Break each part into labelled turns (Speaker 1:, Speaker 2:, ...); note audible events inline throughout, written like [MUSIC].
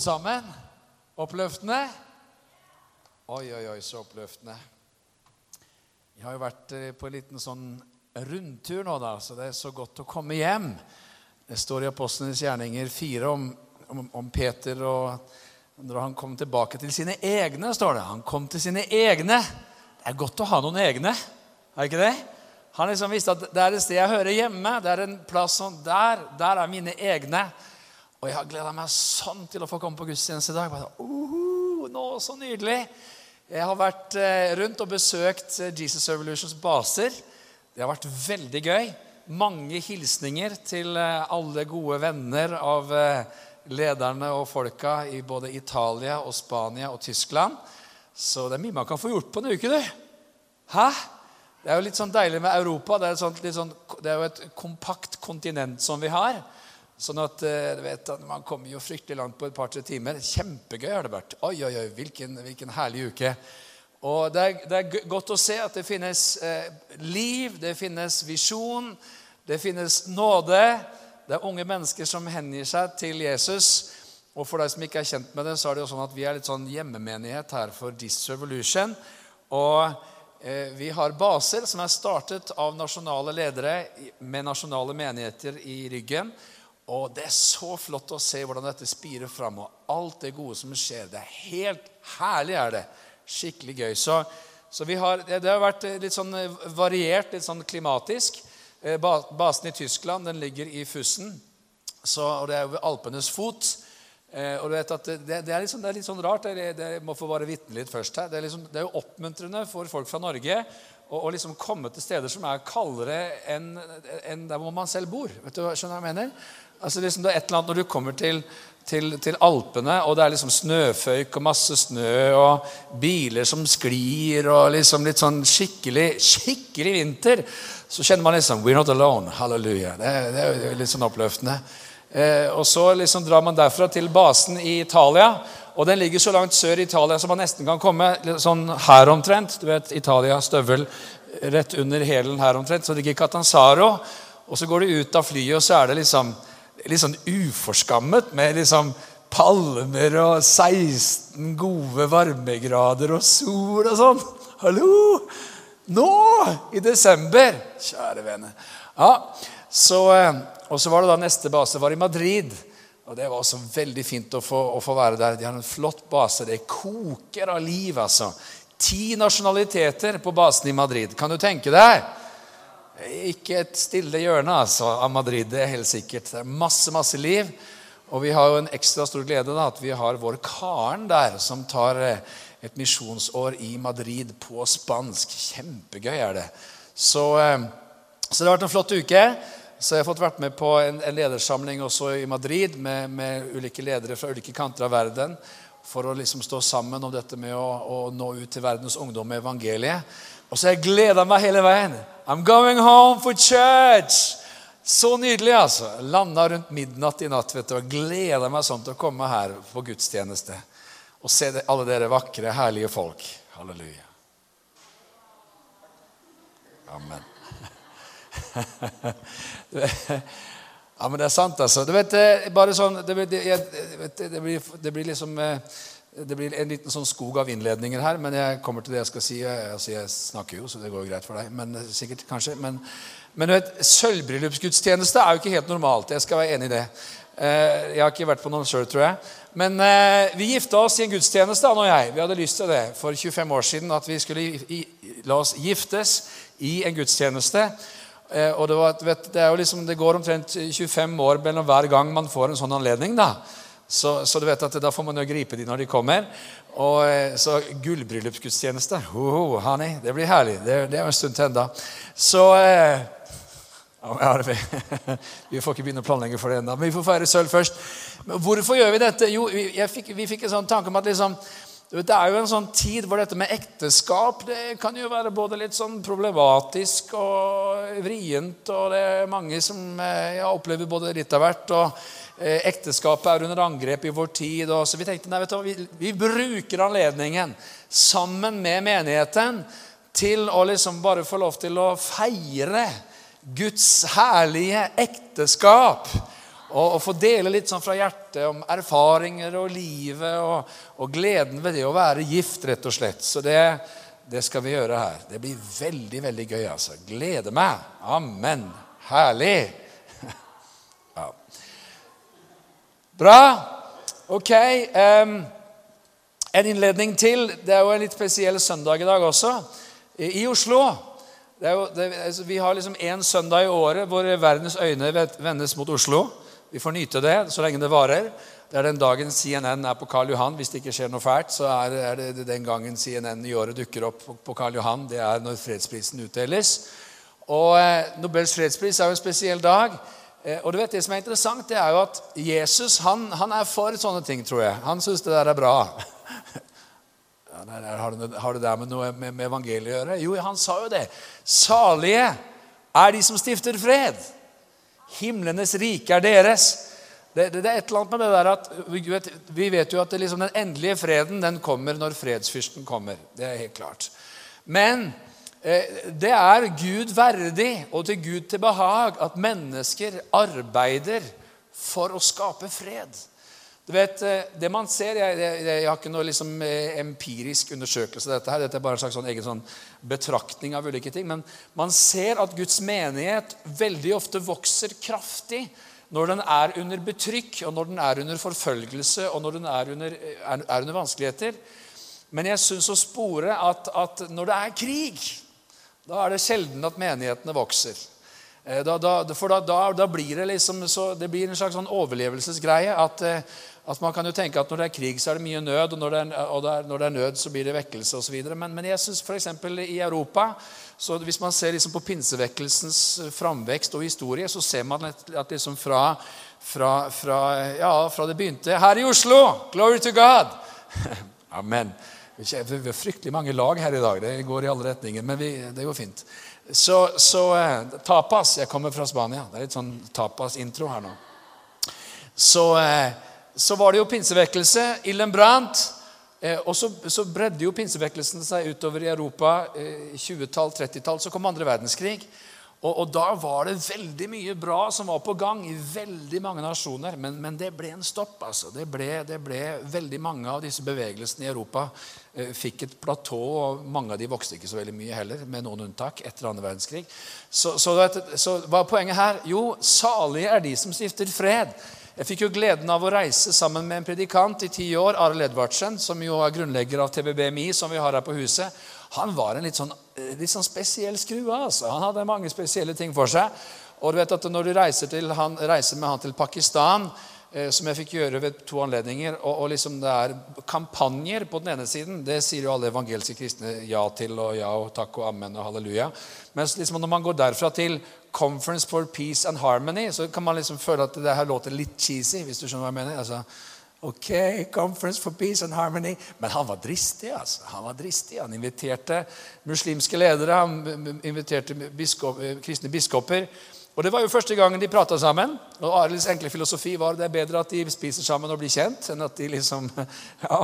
Speaker 1: Gud sammen. Oppløftende. Oi, oi, oi, så oppløftende. Jeg har jo vært eh, på en liten sånn rundtur nå, da, så det er så godt å komme hjem. Det står i Apostlenes gjerninger 4 om, om, om Peter og når han kom tilbake til sine egne, står det. Han kom til sine egne. Det er godt å ha noen egne, er det ikke det? Han liksom visste at det er et sted jeg hører hjemme. Det er en plass sånn der. Der er mine egne. Og jeg har gleda meg sånn til å få komme på gudstjeneste i dag. Bare, uh, nå, så nydelig. Jeg har vært eh, rundt og besøkt eh, Jesus Revolutions baser. Det har vært veldig gøy. Mange hilsninger til eh, alle gode venner av lederne og folka i både Italia og Spania og Tyskland. Så det er mye man kan få gjort på en uke, du. Hæ? Det er jo litt sånn deilig med Europa. Det er, sånt, sånn, det er, jo et kompakt kontinent som vi har. Sånn at eh, du vet, Man kommer jo fryktelig langt på et par-tre timer. Kjempegøy har det vært. Oi, oi, oi, hvilken, hvilken herlig uke. Og det er, det er, godt å se at det finnes eh, liv, det finnes visjon, det finnes nåde. Det er unge mennesker som hengir seg til Jesus. Og for deg som ikke er kjent med det, så er det jo sånn at vi er litt sånn hjemmemenighet her for Disrevolution. Og Eh, vi har baser som er startet av nasjonale ledere med nasjonale menigheter i ryggen. Og det er så flott å se hvordan dette spirer fram, og alt det gode som skjer. Det er helt herlig. er det. Skikkelig gøy. Så, så har, det har vært litt sånn variert, litt sånn klimatisk. Eh, basen i Tyskland den ligger i Fussen, så, og det er ved Alpenes fot. Eh, og du vet at det, det, er liksom, det, er litt sånn rart. Det, det må få bare vitne litt først her. Det er, liksom, det er, jo oppmuntrende for folk fra Norge å liksom komme til steder som er kaldere enn en der hvor man selv bor. Vet du, skjønner hva jeg mener? Altså liksom det er et eller annet Når du kommer til, til, til Alpene, og det er liksom snøføyk og masse snø og biler som sklir og liksom litt sånn skikkelig, skikkelig vinter, så kjenner man liksom We're not alone. Halleluja. Det, det er litt sånn oppløftende. Eh, og Så liksom drar man derfra til basen i Italia. Og Den ligger så langt sør i Italia som man nesten kan komme sånn her omtrent. Du vet, Italia, støvel rett under hælen her omtrent. Så ligger Catanzaro. Og så går du ut av flyet, og så er det liksom litt sånn uforskammet med liksom palmer og 16 gode varmegrader og sol og sånn. Hallo! Nå i desember! Kjære vene. Ja, så eh, og så var det da Neste base var i Madrid. Og Det var også veldig fint å få, å få, være der. De har en flott base. Det koker av liv. altså. Ti nasjonaliteter på basen i Madrid. Kan du tenke deg? Ikke et stille hjørne altså, av Madrid. Det er helt sikkert. Det er masse, masse liv. Og vi har jo en ekstra stor glede da, at vi har vår Karen der, som tar eh, et misjonsår i Madrid på spansk. Kjempegøy er det. Så, eh, så det har vært en flott uke. Så jeg har fått vært med på en, en ledersamling også i Madrid med, med, ulike ledere fra ulike kanter av verden for å liksom stå sammen om dette med å, å nå ut til verdens ungdom med evangeliet. Og så jeg gleda meg hele veien. I'm going home for church! Så nydelig, altså. Landa rundt midnatt i natt vet du, og gleda meg sånn til å komme her på gudstjeneste og se alle dere vakre, herlige folk. Halleluja. Amen. [LAUGHS] ja, men det er sant, altså. Du vet, bare sånn Det, blir, det, blir, det blir, liksom eh, det blir en liten sånn skog av innledninger her, men jeg kommer til det jeg skal si. Altså, jeg snakker jo, så det går greit for deg. Men eh, sikkert, kanskje. Men, men vet, sølvbryllupsgudstjeneste er jo ikke helt normalt. Jeg skal være enig i det. Eh, jeg har ikke vært på noen sjøl, tror jeg. Men vi gifta oss i en gudstjeneste, han og jeg. Vi hadde lyst til det for 25 år siden. At vi skulle la oss giftes i en gudstjeneste. Eh, og det, var, vet, det, liksom, det, går omtrent 25 år mellom hver gang man får en sånn anledning. da. Så, så, du vet at da får man jo gripe dem når de kommer. Og eh, Så gullbryllupsgudstjeneste oh, honey, Det blir herlig. Det, det er en stund til enda. Så eh, ja, [LAUGHS] Vi får ikke begynne å planlegge for det ennå, men vi får feire sølv først. Hvorfor gjør vi dette? Jo, vi, fikk, vi fikk en sånn tanke om at liksom, det er jo en sånn tid hvor dette med ekteskap det kan jo være både litt sånn problematisk og vrient. Og det er mange som eh, ja, opplever både litt av hvert. og Ekteskapet er under angrep i vår tid. Og så vi tenkte nei, vet du, vi, vi bruker anledningen sammen med menigheten til å liksom bare få lov til å feire Guds herlige ekteskap. Og, og få dele litt sånn fra hjertet om erfaringer og livet og, og, gleden ved det å være gift, rett og slett. Så det, det skal vi gjøre her. Det blir veldig, veldig gøy, altså. Gleder meg. Amen. Herlig. Ja. Bra. Ok. Um, en innledning til. Det er jo en litt spesiell søndag i dag også. I, i Oslo. Jo, det, altså, vi har liksom én søndag i året hvor verdens øyne vendes mot Oslo. Vi får nyte det så lenge det varer. Det er den dagen CNN er på Karl Johan. Hvis det ikke skjer noe fælt, så er, er det den gangen CNN i året dukker opp på Karl Johan. Det er når fredsprisen utdeles. Og eh, Nobels fredspris er jo en spesiell dag. Eh, og du vet Det som er interessant, det er jo at Jesus han, han er for sånne ting, tror jeg. Han syns det der er bra. [LAUGHS] Ja, der, har, du, det der med noe med, med evangeliet å gjøre? Jo, han sa jo det. Salige er de som stifter fred. Himlenes rike er deres. Det, det, det, er et eller annet med det der at Vi vet, vi vet jo at liksom den endelige freden den kommer når fredsfyrsten kommer. Det er helt klart. Men det er Gud verdig og til Gud til behag at mennesker arbeider for å skape fred. Du vet, eh, det man ser, Jeg, jeg, jeg har ikke noe liksom, eh, empirisk undersøkelse av dette. her, Dette er bare en slags sånn egen sånn betraktning av ulike ting. Men man ser at Guds menighet veldig ofte vokser kraftig når den er under betrykk, og når den er under forfølgelse, og når den er under, er, er under vanskeligheter. Men jeg syns å spore at, at når det er krig, da er det sjelden at menighetene vokser. Eh, da, da, for da, da, blir det liksom så, det blir en slags sånn overlevelsesgreie. At, at Man kan jo tenke at når det er krig, så er det mye nød, og når det er, det er, når det er nød, så blir det vekkelse osv. Men, men jeg syns f.eks. i Europa så Hvis man ser liksom på pinsevekkelsens framvekst og historie, så ser man at liksom fra, fra, fra, ja, fra det begynte her i Oslo Glory to God! [LAUGHS] Amen. Vi har fryktelig mange lag her i dag. Det går i alle retninger. Men vi, det går fint. Så, så eh, tapas Jeg kommer fra Spania. Det er litt sånn tapas-intro her nå. Så eh, så var det jo pinsevekkelse. Ilden brant. Eh, og så, så, bredde jo pinsevekkelsen seg utover i Europa. Eh, 20-tall, 30-tall. Så kom andre verdenskrig. Og, og, da var det veldig mye bra som var på gang i veldig mange nasjoner. Men, men det ble en stopp. altså. Det ble, det ble, Veldig mange av disse bevegelsene i Europa eh, fikk et platå. og Mange av de vokste ikke så veldig mye heller, med noen unntak, etter andre verdenskrig. Så, så, hva er poenget her? Jo, salige er de som stifter fred. Jeg fikk jo gleden av å reise sammen med en predikant i ti år, Arild Edvardsen, som jo er grunnlegger av TBBMI, som vi har her på huset. Han var en litt sånn, litt sånn spesiell skrue. Altså. Han hadde mange spesielle ting for seg. Og du vet at når du reiser, til, han, reiser med han til Pakistan Eh, som jeg fikk gjøre ved to anledninger. Og, og, liksom det er kampanjer på den ene siden. Det sier jo alle evangeliske kristne ja til og ja og takk og amen og halleluja. Mens liksom når man går derfra til Conference for Peace and Harmony, så kan man liksom føle at det her låter litt cheesy. hvis du skjønner hva jeg mener. Altså, ok, Conference for Peace and Harmony. Men han var dristig. altså. Han var dristig. Han inviterte muslimske ledere, han inviterte biskop, kristne biskoper. Og Det var jo første gangen de prata sammen. Og Arilds enkle filosofi var det er bedre at de spiser sammen og blir kjent, enn at de liksom [LAUGHS] ja,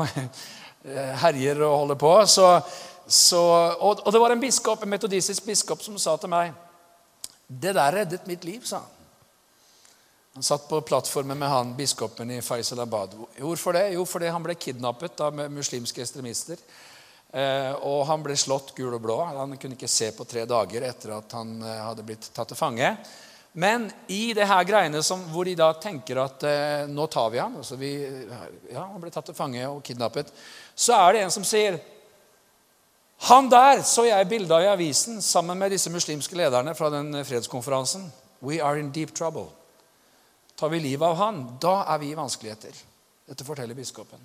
Speaker 1: herjer og holder på. Så, så, og, og, det var en biskop, en metodistisk biskop som sa til meg Det der reddet mitt liv, sa han. Han satt på plattformen med han biskopen i Faisalabad. Hvorfor det? Jo, fordi han ble kidnappet av muslimske ekstremister. Eh, og han ble slått gul og blå. Han kunne ikke se på tre dager etter at han eh, hadde blitt tatt til fange. Men i det her greiene som, hvor de da tenker at eh, nå tar vi ham altså vi, ja, Han ble tatt til fange og kidnappet. Så er det en som sier Han der så jeg bilde av i avisen sammen med disse muslimske lederne fra den fredskonferansen. We are in deep trouble. Tar vi livet av han, da er vi i vanskeligheter. Dette forteller biskopen.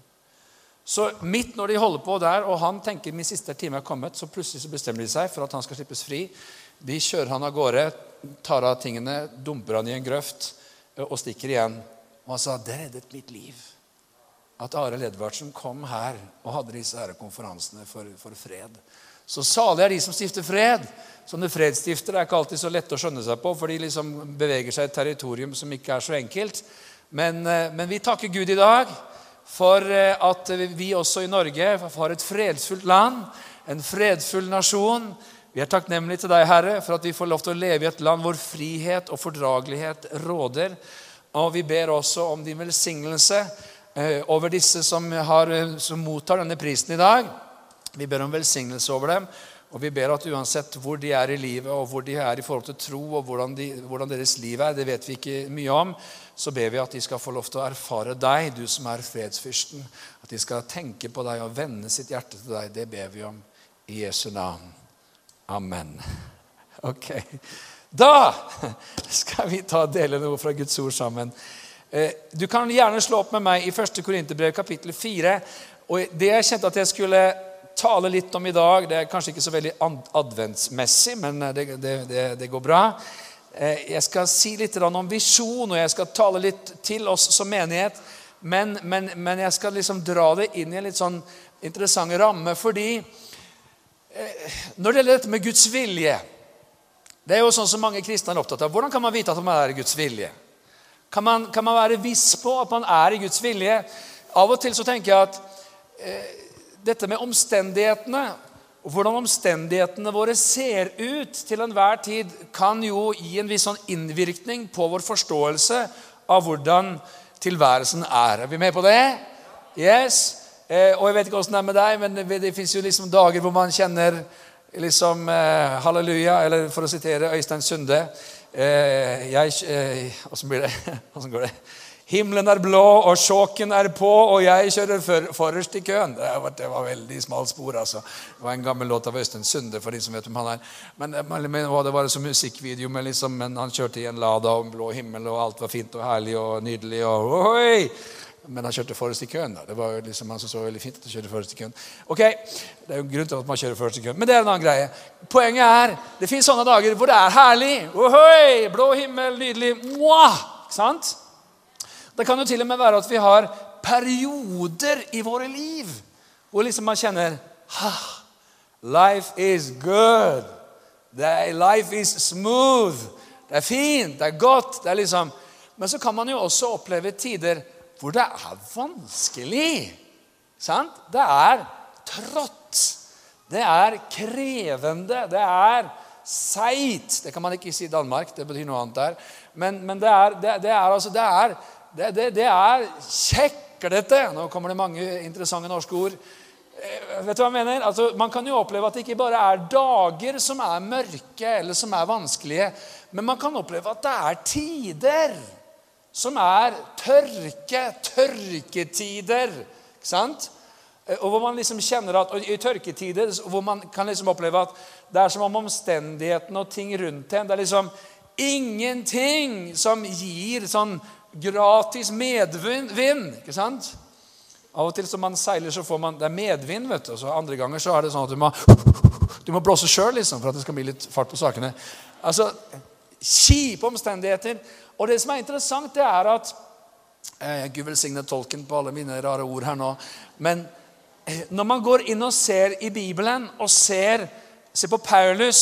Speaker 1: Så midt når de holder på der, og han tenker min siste time er kommet, så plutselig så bestemmer de seg for at han skal slippes fri. De kjører han av gårde, tar av tingene, dumper han i en grøft og stikker igjen. Og han sa, 'Det reddet mitt liv'. At Arild Edvardsen kom her og hadde disse her konferansene for, for fred. Så salig er de som stifter fred. Sånne fredsstiftere er ikke alltid så lette å skjønne seg på, for de liksom beveger seg i et territorium som ikke er så enkelt. Men, eh, men vi takker Gud i dag for eh, at vi også i Norge har et fredsfullt land, en fredfull nasjon. Vi er takknemlige til deg, Herre, for at vi får lov til å leve i et land hvor frihet og fordragelighet råder. Og vi ber også om din velsignelse eh, over disse som, har, som mottar denne prisen i dag. Vi ber om velsignelse over dem. Og vi ber at uansett hvor de er i livet, og hvor de er i forhold til tro, og hvordan, de, hvordan, deres liv er, det vet vi ikke mye om, så ber vi at de skal få lov til å erfare deg, du som er fredsfyrsten. At de skal tenke på deg og vende sitt hjerte til deg. Det ber vi om i Jesu navn. Amen. [LAUGHS] Ok. Da skal vi ta dele noe fra Guds ord sammen. Eh, du kan gjerne slå opp med meg i 1. Korinterbrev kapittel 4. Og det jeg kjente at jeg skulle tale litt om i dag, det er kanskje ikke så veldig adventsmessig, men eh, det, det, det, det går bra. Eh, jeg skal si litt om visjon, og jeg skal tale litt til oss som menighet. Men, men, men jeg skal liksom dra det inn i en litt sånn interessant ramme. Fordi når det gjelder dette med Guds vilje det er jo sånn som mange kristne er opptatt av. Hvordan kan man vite at man er i Guds vilje? Kan man, kan man være viss på at man er i Guds vilje? Av og til så tenker jeg at eh, dette med omstendighetene og hvordan omstendighetene våre ser ut til enhver tid, kan jo gi en viss sånn innvirkning på vår forståelse av hvordan tilværelsen er. Er vi med på det? Yes. Eh, og jeg vet ikke åssen det er med deg, men det, det fins jo liksom dager hvor man kjenner liksom eh, halleluja, eller for å sitere Øystein Sunde eh, jeg, eh, Åssen blir det? [LAUGHS] Åssen går det? Himmelen er blå, og sjåken er på, og jeg kjører for, forrest i køen. Det var, det var veldig smalt spor. altså. Det var en gammel låt av Øystein Sunde. for de som vet hvem han er. Men, eh, men, men Det var som musikkvideo, men, liksom, men han kjørte i en Lada en blå himmel, og alt var fint og herlig og nydelig. og ohoi! Men han kjørte forrest i køen. da. Det var jo liksom han som så veldig fint at han kjørte forrest i køen. Ok, Det er jo grunn til at man kjører forrest i køen, men det er en annen greie. Poenget er det fins sånne dager hvor det er herlig. Ohoi, blå himmel, nydelig. Mwah! Sant? Det kan jo til og med være at vi har perioder i våre liv hvor liksom man kjenner ha, Life is good. Life is smooth. Det er fint, det er godt. det er liksom... Men så kan man jo også oppleve tider hvor det er vanskelig. Sant? Det er trått. Det er krevende. Det er seigt. Det kan man ikke si i Danmark. Det betyr noe annet der. Men, men det, er, det, det, er, altså Det er, det, det er kjeklete. Nå kommer det mange interessante norske ord. Eh, vet du hva jeg mener? Altså, man kan jo oppleve at det ikke bare er dager som er mørke eller som er vanskelige, men man kan oppleve at det er tider som er tørke, tørketider. Ikke sant? Eh, og hvor man liksom kjenner at, og I tørketider hvor man kan liksom oppleve at det er som om omstendighetene og ting rundt en Det er liksom ingenting som gir sånn gratis medvind. ikke sant? Av og til som man seiler, så får man det er medvind. vet du, så Andre ganger så er det sånn at du må, du må blåse sjøl liksom, for at det skal bli litt fart på sakene. Altså, Kjipe omstendigheter. Og det som er interessant, det er at eh, Gud velsigne tolken på alle mine rare ord her nå. Men eh, når man går inn og ser i Bibelen og ser, ser på Paulus,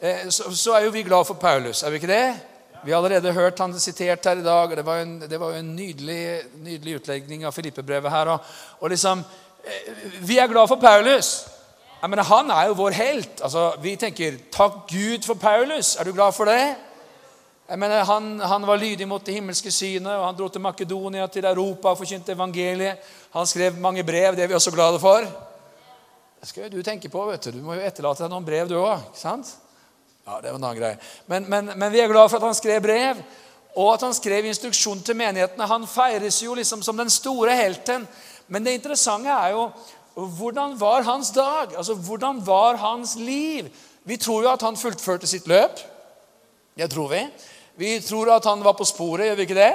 Speaker 1: eh, så, så, er jo vi glad for Paulus. Er vi ikke det? Vi har allerede hørt han sitert her i dag. og Det var en, det var en nydelig, nydelig utlegning av Filippebrevet her. Og, og liksom, eh, Vi er glad for Paulus. Jeg mener, han er jo vår helt. Altså, vi tenker 'takk Gud for Paulus'. Er du glad for det? Jeg mener, han, han, var lydig mot det himmelske synet, og han dro til Makedonia, til Europa og forkynte evangeliet. Han skrev mange brev. Det er vi også glade for. Det skal jo du tenke på. vet Du Du må jo etterlate deg noen brev, du òg. Ja, det var en annen greie. Men, men, men, vi er glad for at han skrev brev, og at han skrev instruksjon til menighetene. Han feires jo liksom som den store helten. Men det interessante er jo hvordan var hans dag? Altså, Hvordan var hans liv? Vi tror jo at han fullførte sitt løp. Det tror vi. Vi tror at han var på sporet, gjør vi ikke det?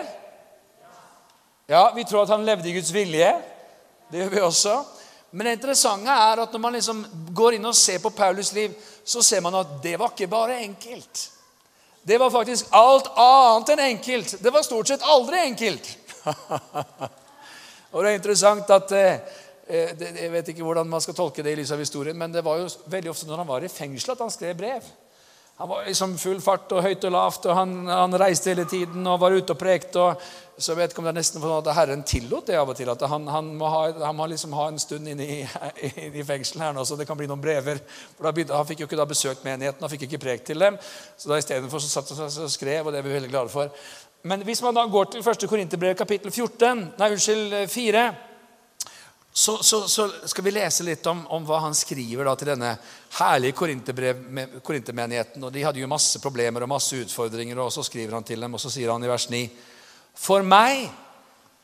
Speaker 1: Ja, Vi tror at han levde i Guds vilje. Det gjør vi også. Men det interessante er at når man liksom går inn og ser på Paulus' liv, så ser man at det var ikke bare enkelt. Det var faktisk alt annet enn enkelt. Det var stort sett aldri enkelt. [LAUGHS] og det er interessant at eh, eh Jeg vet ikke hvordan man skal tolke det i lys av historien, men det var jo veldig ofte når han var i fengsel, at han skrev brev. Han var liksom full fart og høyt og lavt, og han, han reiste hele tiden og var ute og prekte. og Så vet ikke om det er nesten sånn at Herren tillot det av og til. At han, han må, ha, han må liksom ha en stund inne i, [LAUGHS] i fengselen her nå, så det kan bli noen brever. For da Han fikk jo ikke da besøkt menigheten, han fikk ikke prekt til dem. Så da istedenfor satt han og skrev, og det er vi veldig glade for. men hvis man da går til 1. Korinterbrev kapittel 14, nei, unnskyld, 4, så, så, så, skal vi lese litt om, om hva han skriver til denne herlige korintermenigheten. De hadde jo masse problemer og masse utfordringer, og så skriver han til dem, og så sier han i vers 9.: For meg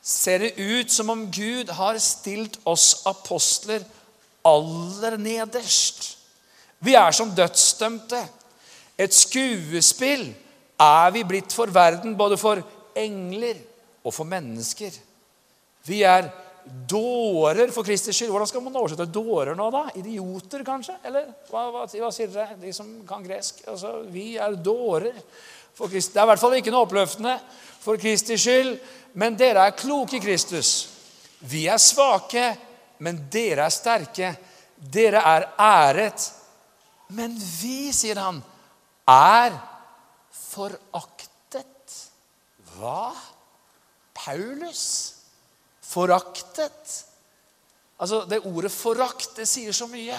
Speaker 1: ser det ut som om Gud har stilt oss apostler aller nederst. Vi er som dødsdømte. Et skuespill er vi blitt for verden, både for engler og for mennesker. Vi er dårer for Kristi skyld. Hvordan skal man oversette dårer nå, da? Idioter, kanskje? Eller hva, hva, hva sier dere, de som kan gresk? Altså, Vi er dårer for Kristi Det er i hvert fall ikke noe oppløftende for Kristi skyld. Men dere er kloke i Kristus. Vi er svake, men dere er sterke. Dere er æret. Men vi, sier han, er foraktet. Hva? Paulus? Foraktet? Altså, Det ordet 'forakt' det sier så mye.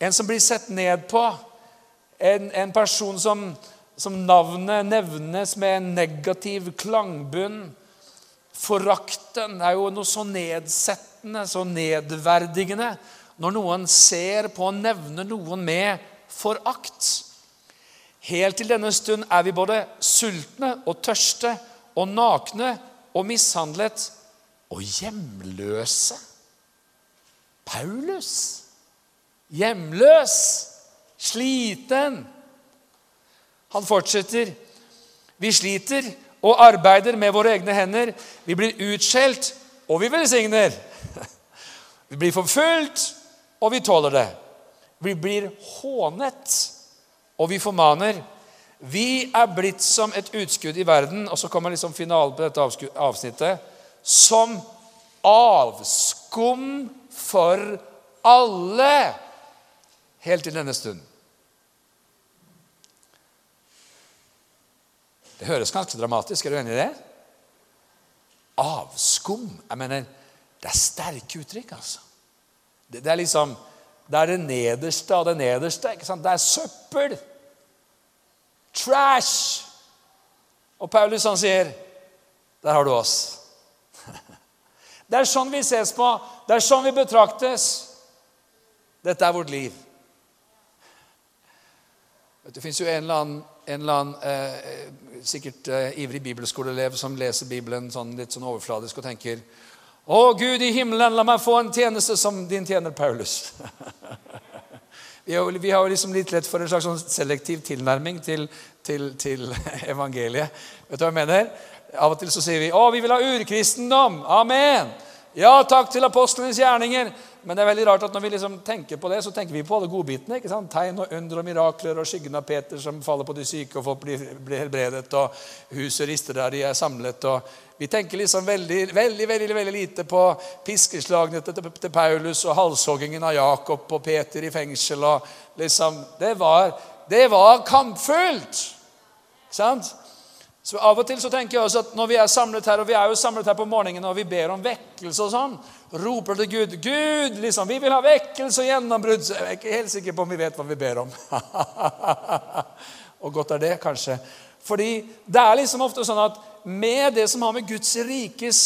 Speaker 1: En som blir sett ned på. En, en person som, som, navnet nevnes med en negativ klangbunn. Forakten er jo noe så nedsettende, så nedverdigende, når noen ser på og nevner noen med forakt. Helt til denne stund er vi både sultne og tørste og nakne og mishandlet og hjemløse. Paulus hjemløs, sliten. Han fortsetter. Vi sliter og arbeider med våre egne hender. Vi blir utskjelt, og vi velsigner. [LAUGHS] Vi blir forfulgt, og vi tåler det. Vi blir hånet og vi formaner Vi er blitt som et utskudd i verden. Og så kommer liksom finalen på dette avsnittet. Som avskum for alle. Helt til denne stund. Det høres ganske dramatisk. Er du enig i det? Avskum. Jeg mener, det er sterke uttrykk, altså. Det, det er liksom Det er det nederste av det nederste. ikke sant? Det er søppel. Trash! Og Paulus han sier, 'Der har du oss'. [LAUGHS] Det er sånn vi ses på. Det er sånn vi betraktes. Dette er vårt liv. Det fins jo en eller annen, en eller annen eh, sikkert eh, ivrig bibelskoleelev som leser Bibelen sånn, litt sånn overfladisk og tenker Å, Gud i himmelen, la meg få en tjeneste som din tjener Paulus. [LAUGHS] Vi har, har liksom litt lett for en slags sånn selektiv tilnærming til, til, til, [LAUGHS] evangeliet. Vet du hva jeg mener? Av og til så sier vi 'Å, vi vil ha urkristendom'. Amen. Ja, takk til apostlenes gjerninger. Men det er veldig rart at når vi liksom tenker på det, så tenker vi på alle godbitene. ikke sant? Tegn og under og mirakler og skyggen av Peter som faller på de syke, og folk blir, blir helbredet, og huset rister der de er samlet. og Vi tenker liksom veldig veldig, veldig, veldig lite på piskeslagene til, til Paulus og halshoggingen av Jakob og Peter i fengsel. og liksom, Det var, det var kampfullt! Sant? Så Av og til så tenker jeg også at når vi er samlet her, og vi er jo samlet her på morgenen og vi ber om vekkelse og sånn, roper til Gud 'Gud, liksom, vi vil ha vekkelse og gjennombrudd.' Jeg er ikke helt sikker på om vi vet hva vi ber om. [LAUGHS] og godt er det, kanskje. Fordi det er liksom ofte sånn at med det som har med Guds rikes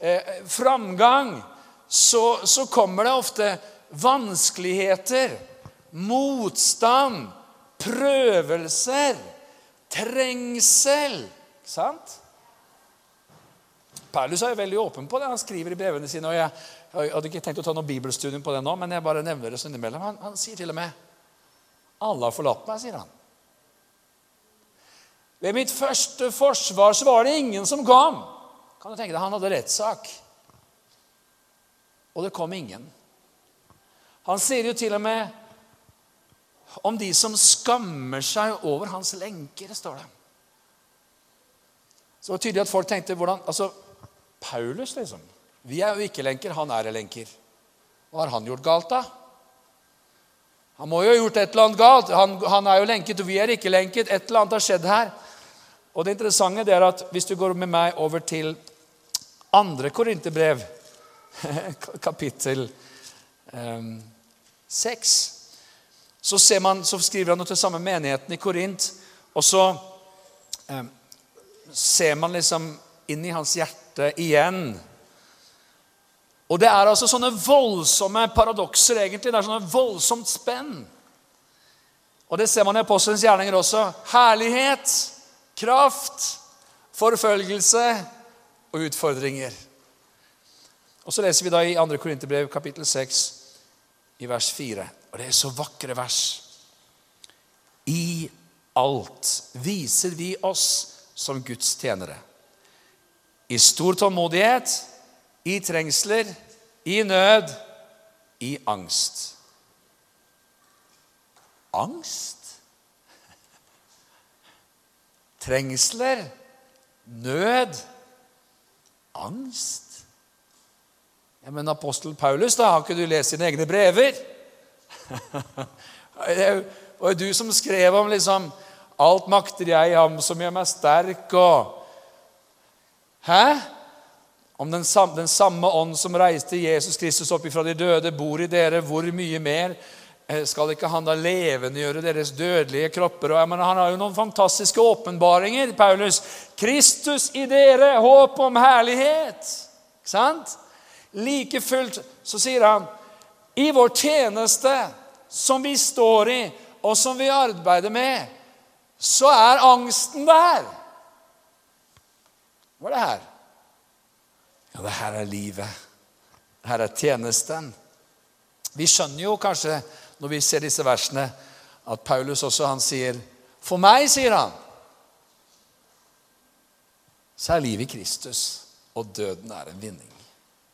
Speaker 1: eh, framgang, så, så kommer det ofte vanskeligheter, motstand, prøvelser, trengsel. Sant? Paulus er jo veldig åpen på det. Han skriver i brevene sine. og Jeg, jeg hadde ikke tenkt å ta noe bibelstudium på det nå, men jeg bare nevner det så innimellom. Han, han sier til og med 'Alle har forlatt meg', sier han. Ved mitt første forsvar så var det ingen som kom. Kan du tenke deg, Han hadde rettssak. Og det kom ingen. Han sier jo til og med om de som skammer seg over hans lenker, står det. Så det var tydelig at folk tenkte hvordan, altså, Paulus, liksom. Vi er jo ikke lenker, han er lenker. Hva har han gjort galt, da? Han må jo ha gjort et eller annet galt. Han, han, er jo lenket, og vi er ikke lenket. Et eller annet har skjedd her. Og det interessante det er at hvis du går med meg over til andre korinterbrev, [LAUGHS] kapittel um, 6, så, man, så, skriver han noe til samme menigheten i Korint. Og så um, ser man liksom inn i hans hjerte igjen. Og det er altså sånne voldsomme paradokser, egentlig. Det er sånne voldsomt spenn. Og det ser man i apostelens gjerninger også. Herlighet, kraft, forfølgelse og utfordringer. Og så leser vi da i 2. Korinterbrev kapittel 6 i vers 4. Og det er så vakre vers. I alt viser vi oss som Guds tjenere. I stor tålmodighet i trengsler, i nød, i angst. Angst? [LAUGHS] Trengsler, nød, angst? Ja, Men apostel Paulus, da, har ikke du lest sine egne brever? [LAUGHS] Det var jo du som skrev om liksom Alt makter jeg, ham som gjør meg sterk, og Hæ? Om den samme, den samme ånd som reiste Jesus Kristus opp ifra de døde, bor i dere, hvor mye mer eh, skal ikke han da levendegjøre deres dødelige kropper? Og, mener, han har jo noen fantastiske åpenbaringer, Paulus. Kristus i dere, håp om herlighet. Ikke sant? Like fullt så sier han i vår tjeneste, som vi står i, og som vi arbeider med, så er angsten der. Hva er det her? Ja, det her er livet. Det her er tjenesten. Vi skjønner jo kanskje når vi ser disse versene, at Paulus også han sier For meg, sier han, så er livet Kristus, og døden er en vinning.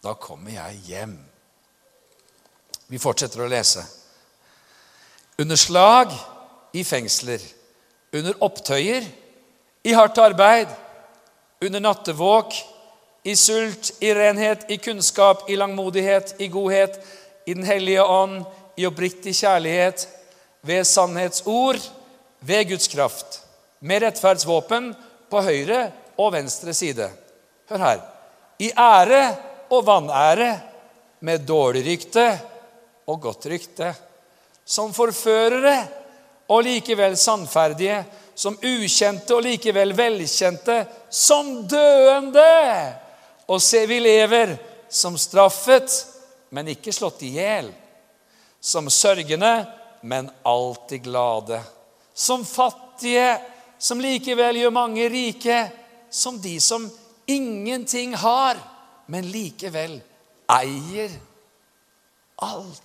Speaker 1: Da kommer jeg hjem. Vi fortsetter å lese. Under slag i fengsler, under opptøyer, i hardt arbeid, under nattevåk, i sult, i renhet, i kunnskap, i langmodighet, i godhet, i Den hellige ånd, i oppriktig kjærlighet, ved sannhetsord, ved Guds kraft, med rettferdsvåpen på høyre og venstre side. Hør her. I ære og vanære, med dårlig rykte og godt rykte. Som forførere og likevel sannferdige, som ukjente og likevel velkjente, som døende og se, vi lever som straffet, men ikke slått i hjel. Som sørgende, men alltid glade. Som fattige, som likevel gjør mange rike. Som de som ingenting har, men likevel eier alt.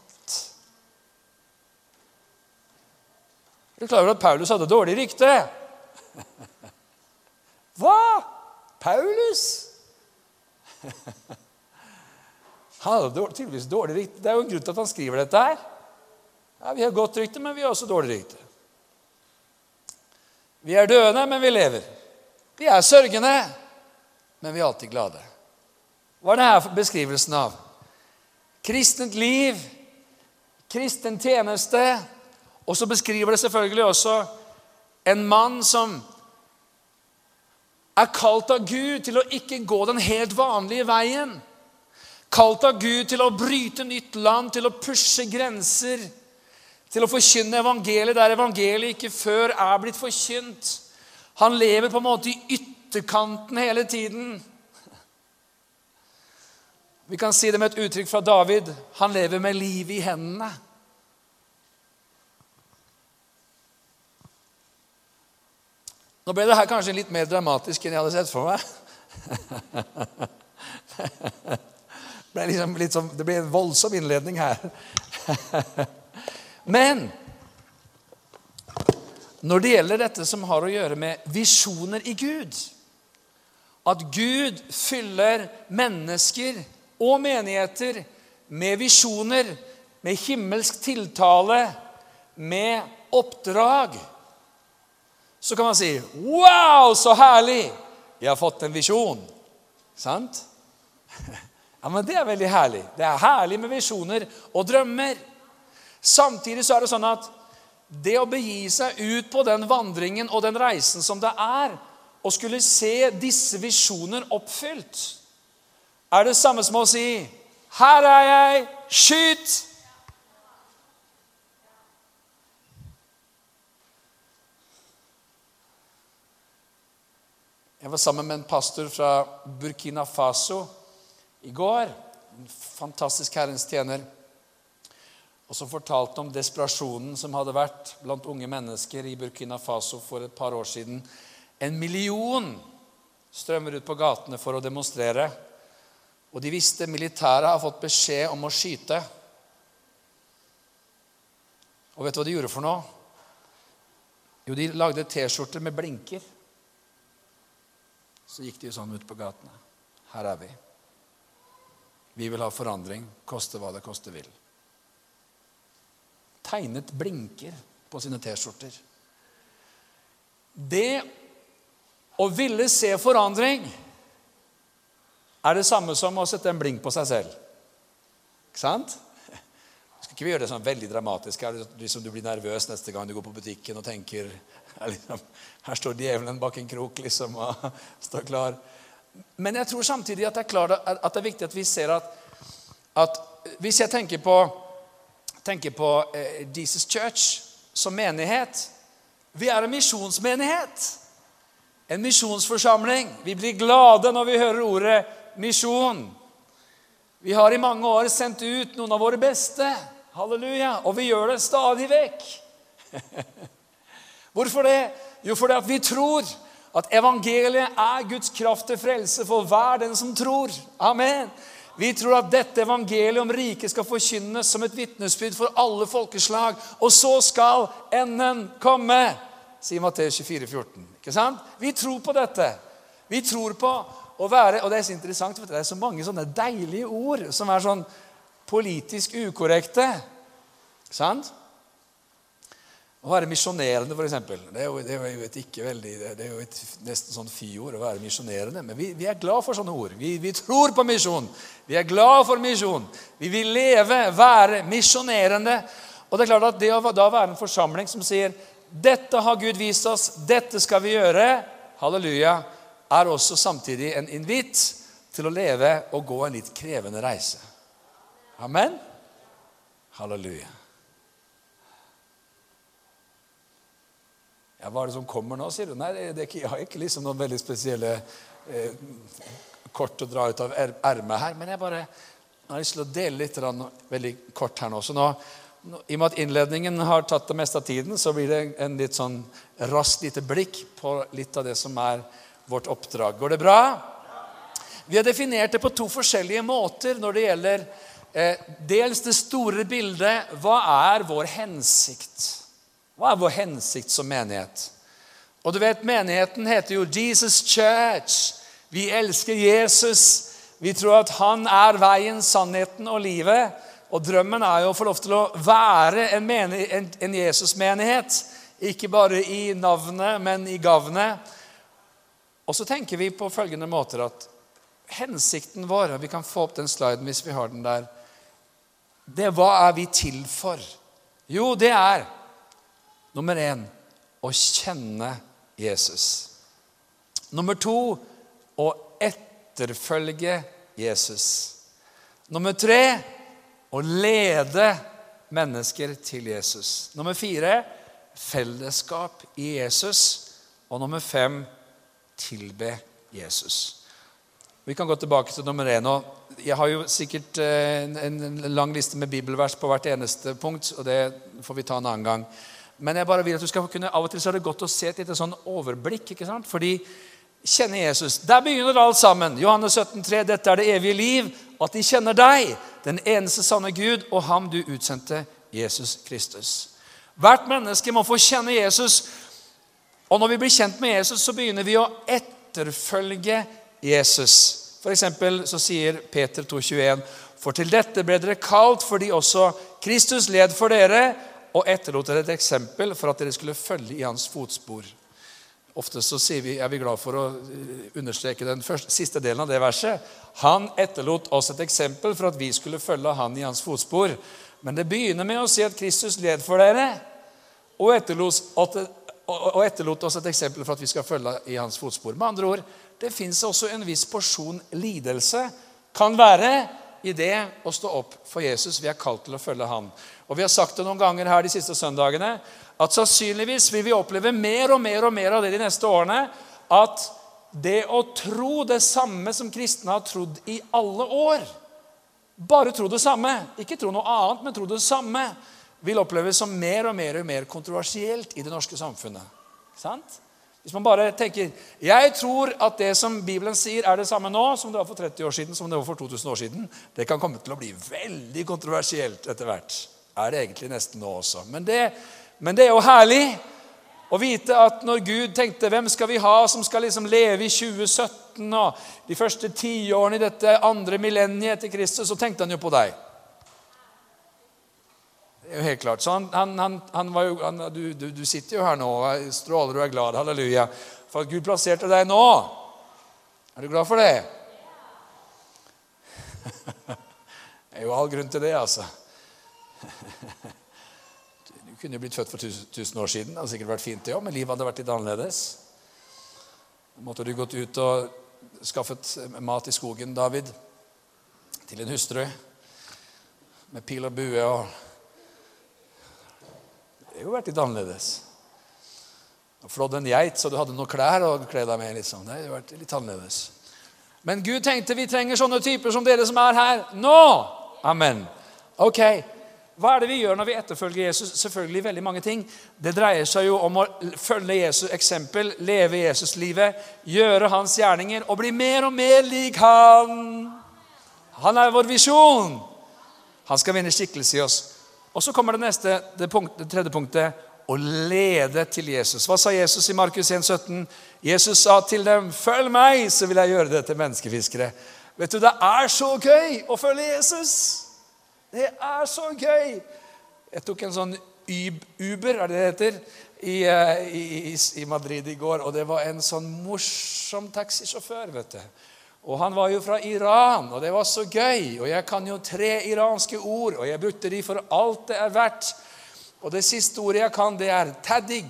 Speaker 1: Er du klarer at Paulus hadde dårlig rykte? [LAUGHS] Hva? Paulus? [LAUGHS] Han hadde tydeligvis dårlig rykte. Det er jo en grunn til at han skriver dette her. Ja, Vi har godt rykte, men vi har også dårlig rykte. Vi er døende, men vi lever. Vi er sørgende, men vi er alltid glade. Hva er denne beskrivelsen av? Kristent liv, kristen tjeneste. Og så beskriver det selvfølgelig også en mann som er kalt av Gud til å ikke gå den helt vanlige veien. Kalt av Gud til å bryte nytt land, til å pushe grenser. Til å forkynne evangeliet der evangeliet ikke før er blitt forkynt. Han lever på en måte i ytterkanten hele tiden. Vi kan si det med et uttrykk fra David. Han lever med livet i hendene. Nå ble det her kanskje litt mer dramatisk enn jeg hadde sett for meg. [LAUGHS] Det ble, liksom sånn, det ble en voldsom innledning her. [LAUGHS] Men når det gjelder dette som har å gjøre med visjoner i Gud At Gud fyller mennesker og menigheter med visjoner, med himmelsk tiltale, med oppdrag så kan man si 'Wow, så herlig! Jeg har fått en visjon.' Sant? [LAUGHS] Ja, men Det er veldig herlig. Det er herlig med visjoner og drømmer. Samtidig så er det sånn at det å begi seg ut på den vandringen og den reisen som det er, å skulle se disse visjoner oppfylt, er det samme som å si 'Her er jeg. Skyt!' Jeg var sammen med en pastor fra Burkina Faso i går. En fantastisk Herrens tjener. Og som fortalte om desperasjonen som hadde vært blant unge mennesker i Burkina Faso for et par år siden. En million strømmer ut på gatene for å demonstrere. Og de visste militæret har fått beskjed om å skyte. Og vet du hva de gjorde for noe? Jo, de lagde T-skjorter med blinker så gikk de sånn ut på gatene. Her er vi. Vi vil ha forandring, koste hva det koste vil. Tegnet blinker på sine T-skjorter. Det å ville se forandring er det samme som å sette en blink på seg selv. Ikke sant? Skal ikke vi gjøre det sånn veldig dramatisk? Er det liksom du blir nervøs neste gang du går på butikken og tenker [LAUGHS] liksom, her står djevelen bak en krok liksom, og [LAUGHS] står klar. Men jeg tror samtidig at det er, klart, at det er viktig at vi ser at, at Hvis jeg tenker på, tenker på eh, Jesus Church som menighet Vi er en misjonsmenighet. En misjonsforsamling. Vi blir glade når vi hører ordet misjon. Vi har i mange år sendt ut noen av våre beste. Halleluja. Og vi gjør det stadig vekk. [LAUGHS] Hvorfor det? Jo, fordi at vi tror at evangeliet er Guds kraft til frelse for hver den som tror. Amen. Vi tror at dette evangeliet om riket skal forkynnes som et vitnesbyrd for alle folkeslag. Og så skal enden komme, sier Matteus 24, 14. Ikke sant? Vi tror på dette. Vi tror på å være Og det er så interessant, for det er så mange sånne deilige ord som er sånn politisk ukorrekte. Ikke sant? Å være misjonerende, f.eks. Det, det er jo et det er jo et nesten sånn fyord å være misjonerende. Men vi, vi, er glad for sånne ord. Vi, vi tror på misjon. Vi er glad for misjon. Vi vil leve, være misjonerende. Og det er klart at det å da være en forsamling som sier dette har Gud vist oss, dette skal vi gjøre, halleluja, er også samtidig en invitt til å leve og gå en litt krevende reise. Amen? Halleluja. Ja, Hva er det som kommer nå, sier du? Nei, det er ikke, jeg har ikke liksom noen veldig spesielle eh, kort å dra ut av ermet her. Men jeg bare har lyst til å dele litt veldig kort her nå. Så nå, I og med at innledningen har tatt det meste av tiden, så blir det en litt sånn raskt lite blikk på litt av det som er vårt oppdrag. Går det bra? Vi har definert det på to forskjellige måter når det gjelder eh, dels det store bildet. Hva er vår hensikt? Hva er vår hensikt som menighet? Og du vet, Menigheten heter jo Jesus Church. Vi elsker Jesus. Vi tror at han er veien, sannheten og livet. Og drømmen er jo å få lov til å være en, en, en Jesus-menighet. Ikke bare i navnet, men i gavnet. Og så tenker vi på følgende måter at hensikten vår Vi kan få opp den sliden hvis vi har den der. Det Hva er vi til for? Jo, det er Nummer én å kjenne Jesus. Nummer to å etterfølge Jesus. Nummer tre å lede mennesker til Jesus. Nummer fire fellesskap i Jesus. Og nummer fem tilbe Jesus. Vi kan gå tilbake til nummer én. Jeg har jo sikkert eh, en lang liste med bibelvers på hvert eneste punkt, og det får vi ta en annen gang. Men jeg bare vil at du skal kunne, av og til så er det godt å se et sånn overblikk. ikke sant? Fordi kjenne Jesus. Der begynner alt sammen. Johannes 17, 3, Dette er det evige liv, at de kjenner deg, den eneste sanne Gud, og ham du utsendte, Jesus Kristus. Hvert menneske må få kjenne Jesus. Og når vi blir kjent med Jesus, så begynner vi å etterfølge Jesus. For eksempel så sier Peter 2,21.: For til dette ble dere kalt fordi også Kristus led for dere og etterlot dere et eksempel for at dere skulle følge i hans fotspor. Ofte så vi, er vi glad for å eh, understreke den første, siste delen av det verset. Han etterlot oss et eksempel for at vi skulle følge han i hans fotspor. Men det begynner med å si at Kristus led for dere og etterlot, oss et eksempel for at vi skal følge i hans fotspor. Med andre ord, det fins også en viss porsjon lidelse. Kan være i det å stå opp for Jesus. Vi er kalt til å følge han. Og Vi har sagt det noen ganger her de siste søndagene at sannsynligvis vil vi oppleve mer og mer og mer av det de neste årene. At det å tro det samme som kristne har trodd i alle år, bare tro det samme, ikke tro noe annet, men tro det samme, vil oppleves som mer og mer og mer kontroversielt i det norske samfunnet. Sant? Hvis man bare tenker jeg tror at det som Bibelen sier, er det samme nå som det var for 30 år siden, som det var for 2000 år siden, det kan komme til å bli veldig kontroversielt etter hvert. Er det egentlig nesten nå også. Men det, men det er jo herlig å vite at når Gud tenkte hvem skal vi ha som skal liksom leve i 2017 og de første tiårene i dette andre millenniet etter Kristus, så tenkte han jo på deg. Det er jo helt klart. Så han, han, han, han var jo, du, du, du, sitter jo her nå og stråler og er glad. Halleluja. For at Gud plasserte deg nå. Er du glad for det? [LAUGHS] Det er jo all grunn til det, altså. Du kunne jo blitt født for 1000 år siden. Det hadde sikkert vært fint, det òg, men livet hadde vært litt annerledes. Måtte du gått ut og skaffet mat i skogen, David, til en hustru med pil og bue og det hadde jo vært litt annerledes. Flådd en geit så du hadde noen klær å kle deg med. Liksom. Det hadde vært litt annerledes. Men Gud tenkte vi trenger sånne typer som dere som er her nå. Amen. Ok, Hva er det vi gjør når vi etterfølger Jesus? Selvfølgelig veldig mange ting. Det dreier seg jo om å følge Jesus' eksempel, leve Jesus-livet, gjøre hans gjerninger og bli mer og mer lik han. Han er vår visjon. Han skal vinne skikkelse i oss. Og så kommer det neste, det, punkt, det tredje punktet å lede til Jesus. Hva sa Jesus i Markus 1, 17? Jesus sa til dem, 'Følg meg, så vil jeg gjøre det til menneskefiskere'. Vet du, Det er så gøy å følge Jesus! Det er så gøy! Jeg tok en sånn Uber, er det det heter, i, eh, i, i Madrid i går. Og det var en sånn morsom taxisjåfør. vet du. Og han var jo fra Iran, og det var så gøy. Og jeg kan jo tre iranske ord, og jeg brukte de for alt det er verdt. Og det siste ordet jeg kan, det er taddig.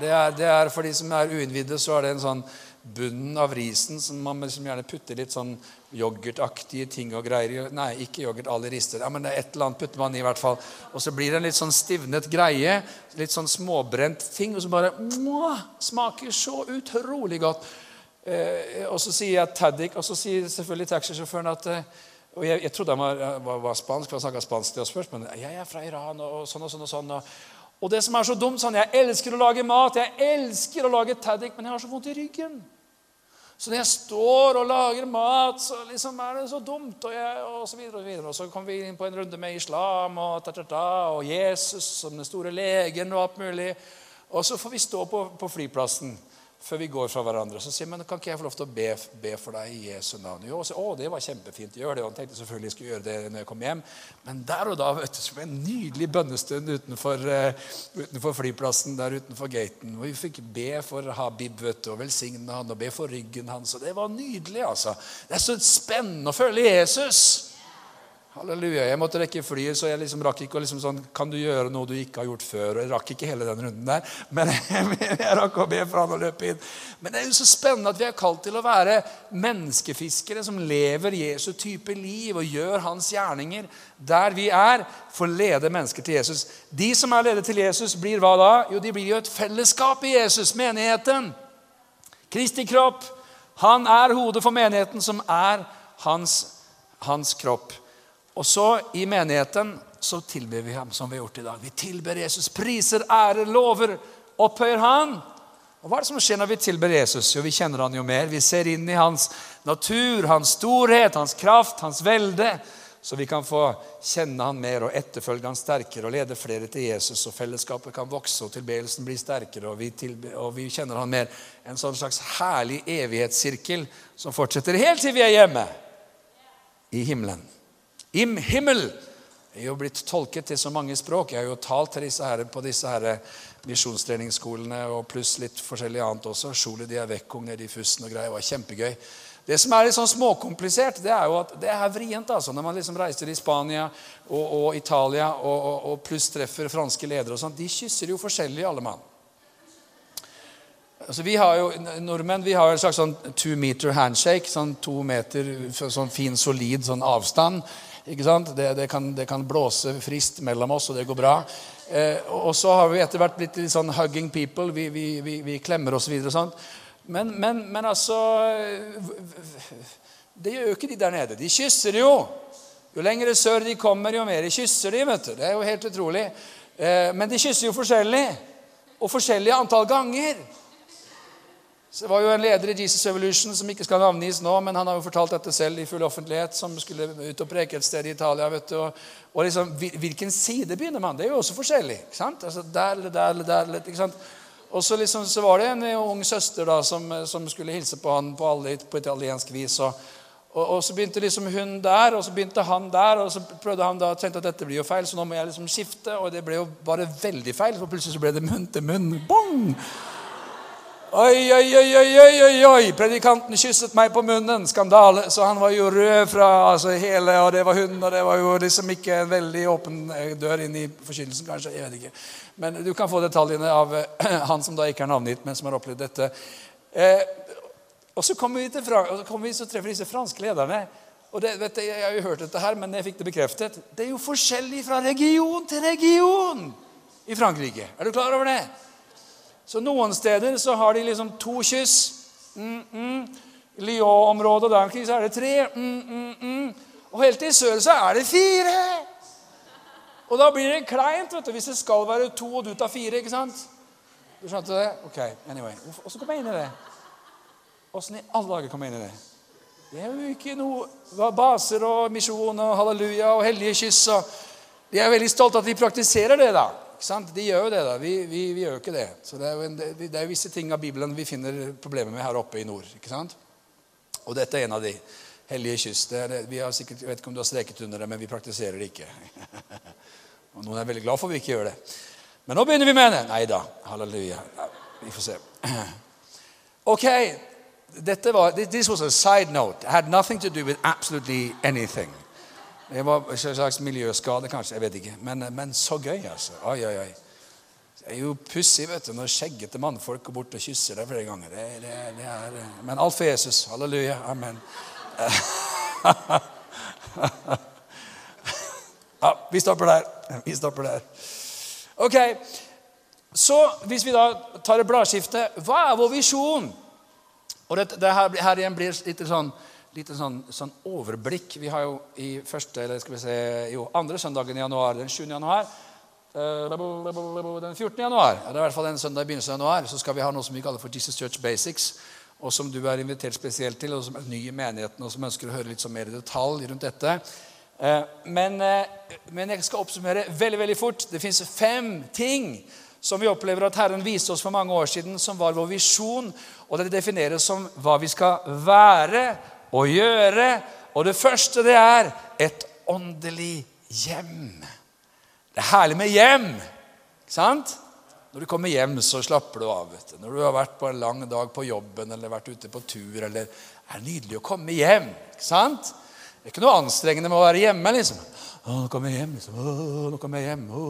Speaker 1: Det det er For de som er uinnvidde, så er det en sånn bunnen av risen som man liksom gjerne putter litt sånn yoghurtaktige ting og greier Nei, ikke yoghurt, alle rister. Ja, men et eller annet putter man i, hvert fall. Og så blir det en litt sånn stivnet greie. Litt sånn småbrent ting. Og så bare mwah, Smaker så utrolig godt. Eh, og så sier jeg Taddik, og så sier selvfølgelig taxisjåføren at eh, og jeg, jeg, trodde han var, var, var spansk, for han snakka spansk til oss først. Men jeg er fra Iran, og sånn og sånn. Og sånn. Og, og, det som er så dumt sånn, Jeg elsker å lage mat, jeg elsker å lage taddik, men jeg har så vondt i ryggen. Så når jeg står og lager mat, så liksom er det så dumt. Og, jeg, og så videre og videre. Og så kommer vi inn på en runde med islam og, ta, ta, ta, og Jesus som den store legen og alt mulig. Og så får vi stå på, på flyplassen før vi går fra hverandre. Så sier han kan ikke jeg få lov til å be, be for deg i Jesu navn? Jo, så, å, det var kjempefint. Gjør det. Og han tenkte selvfølgelig jeg skulle gjøre det når jeg kom hjem. Men der og da vet du, så ble en nydelig bønnestund utenfor, uh, utenfor, flyplassen, der utenfor gaten. Hvor vi fikk be for Habib vet du, og velsigne han og be for ryggen hans. Og det var nydelig. altså. Det er så spennende å følge Jesus. Halleluja. Jeg måtte rekke flyet, så jeg liksom rakk ikke å liksom sånn Kan du gjøre noe du ikke har gjort før? Og jeg rakk ikke hele den runden der. Men [LAUGHS] jeg rakk å be for han å løpe inn. Men det er jo så spennende at vi er kalt til å være menneskefiskere som lever Jesu type liv og gjør hans gjerninger der vi er, for å lede mennesker til Jesus. De som er ledet til Jesus, blir hva da? Jo, de blir jo et fellesskap i Jesus, menigheten. Kristi kropp. Han er hodet for menigheten, som er hans, hans kropp. Og så i menigheten så tilber vi ham som vi har gjort i dag. Vi tilber Jesus, priser, ærer, lover, opphøyer han. Og Hva er det som skjer når vi tilber Jesus? Jo, Vi kjenner han jo mer. Vi ser inn i hans natur, hans storhet, hans kraft, hans velde. Så vi kan få kjenne han mer og etterfølge han sterkere og lede flere til Jesus. Og fellesskapet kan vokse og tilbedelsen blir sterkere, og vi, tilbe, og vi kjenner han mer. En sånn slags herlig evighetssirkel som fortsetter helt til vi er hjemme i himmelen. Im himmel er jo blitt tolket til så mange språk. Jeg har jo talt til disse her på disse her misjonstreningsskolene og pluss litt forskjellig annet også. Sjole de er vekkung nede i Fussen og greier. Det var kjempegøy. Det som er litt sånn småkomplisert, det er jo at det er vrient. altså, Når man liksom reiser i Spania og, og Italia og, og, og, pluss treffer franske ledere og sånn, de kysser jo forskjellig, alle mann. Altså, vi har jo, Nordmenn vi har jo en slags sånn two meter handshake. Sånn to meter sånn fin, solid sånn avstand. Ikke sant? Det, det, kan, det, kan, blåse frist mellom oss, og det går bra. Eh, og så har vi etter hvert blitt litt sånn hugging people. Vi, vi, vi, vi klemmer osv. Så Men, men, men altså Det gjør jo ikke de der nede. De kysser jo. Jo lengre sør de kommer, jo mer kysser de. vet du. Det er jo helt utrolig. Eh, men de kysser jo forskjellig. Og forskjellige antall ganger. Så Det var jo en leder i Jesus Evolution som ikke skal navngis nå, men han har jo fortalt dette selv i full offentlighet, som skulle ut og preke et sted i Italia. vet du, og, og liksom, Hvilken side begynner man? Det er jo også forskjellig. ikke sant? Altså, Der eller der eller der. ikke sant? Og så, liksom, så var det en ung søster da, som, som skulle hilse på han på, alle, på italiensk vis. og, og, så begynte liksom hun der, og så begynte han der. Og så prøvde han da, tenkte at dette blir jo feil, så nå må jeg liksom skifte. Og det ble jo bare veldig feil, for plutselig så ble det munn til munn. Bong! Oi, oi, oi, oi, oi, oi! Predikanten kysset meg på munnen. Skandale. Så han var jo rød fra altså, hele, og det var hun, og det var jo liksom ikke en veldig åpen eh, dør inn i forkynnelsen, kanskje. Jeg vet ikke. Men du kan få detaljene av eh, han som da ikke er navngitt, men som har opplevd dette. Eh, og så kommer vi til og så kommer vi så treffer disse franske lederne. Og det, vet du, Jeg har jo hørt dette her, men jeg fikk det bekreftet. Det er jo forskjellig fra region til region i Frankrike. Er du klar over det? Så noen steder så har de liksom to kyss. Mm, mm. Lyon-området der så er det tre. Mm, mm, mm, og helt i sør så er det fire. Og da blir det kleint vet du, hvis det skal være to, og du tar fire. ikke sant? Du skjønte det? Ok, anyway. Åssen kom jeg inn i det? Åssen i alle dager kom jeg inn i det? Det er jo ikke noe baser og misjon og halleluja og hellige kyss. og De er veldig stolte at de praktiserer det. da. De gjør jo det. da. Vi, vi, vi gjør jo ikke det. Så det er jo en, det er visse ting av Bibelen vi finner problemer med her oppe i nord. ikke sant? Og dette er en av de. Hellige det, vi har sikkert, jeg vet ikke om du har streket under det, men vi praktiserer det ikke. [LAUGHS] Og Noen er veldig glad for at vi ikke gjør det. Men nå begynner vi med det. Nei da. Halleluja. Ja, vi får se. [CLEARS THROAT] Ok. Dette var, This was a side note. It had nothing to do with absolutely anything. Det var en slags miljøskade, kanskje. Jeg vet ikke. Men, men så gøy, altså. Oi, oi, oi. Det er jo pussig vet du, når skjeggete mannfolk går bort og kysser deg flere ganger. Det, det, det er, men alt for Jesus. Halleluja. Amen. [LAUGHS] ja, vi stopper der. Vi stopper der. Ok, Så hvis vi da tar et bladskifte Hva er vår visjon? Og dette, det her, her igjen blir litt sånn lite sånn, sånn, overblikk. Vi har jo i første, eller skal vi se, jo, andre søndagen i januar, den 7. januar eh, Den 14. januar, det er i hvert fall en søndag i begynnelsen av januar, så skal vi ha noe som vi kaller for Jesus Church Basics. Og som du er invitert spesielt til, og som er ny i menigheten, og som ønsker å høre litt mer i detalj rundt dette. Eh, men, eh, men jeg skal oppsummere veldig veldig fort. Det fins fem ting som vi opplever at Herren viste oss for mange år siden, som var vår visjon. Og det defineres som hva vi skal være å gjøre. Og det første, det er et åndelig hjem. Det er herlig med hjem. Ikke sant? Når du kommer hjem, så slapper du av. vet du. Når du har vært på en lang dag på jobben eller vært ute på tur. eller Det er nydelig å komme hjem. ikke sant? Det er ikke noe anstrengende med å være hjemme. liksom. Å, 'Nå kommer jeg hjem.' Liksom. Å, 'Nå kommer jeg hjem. Å,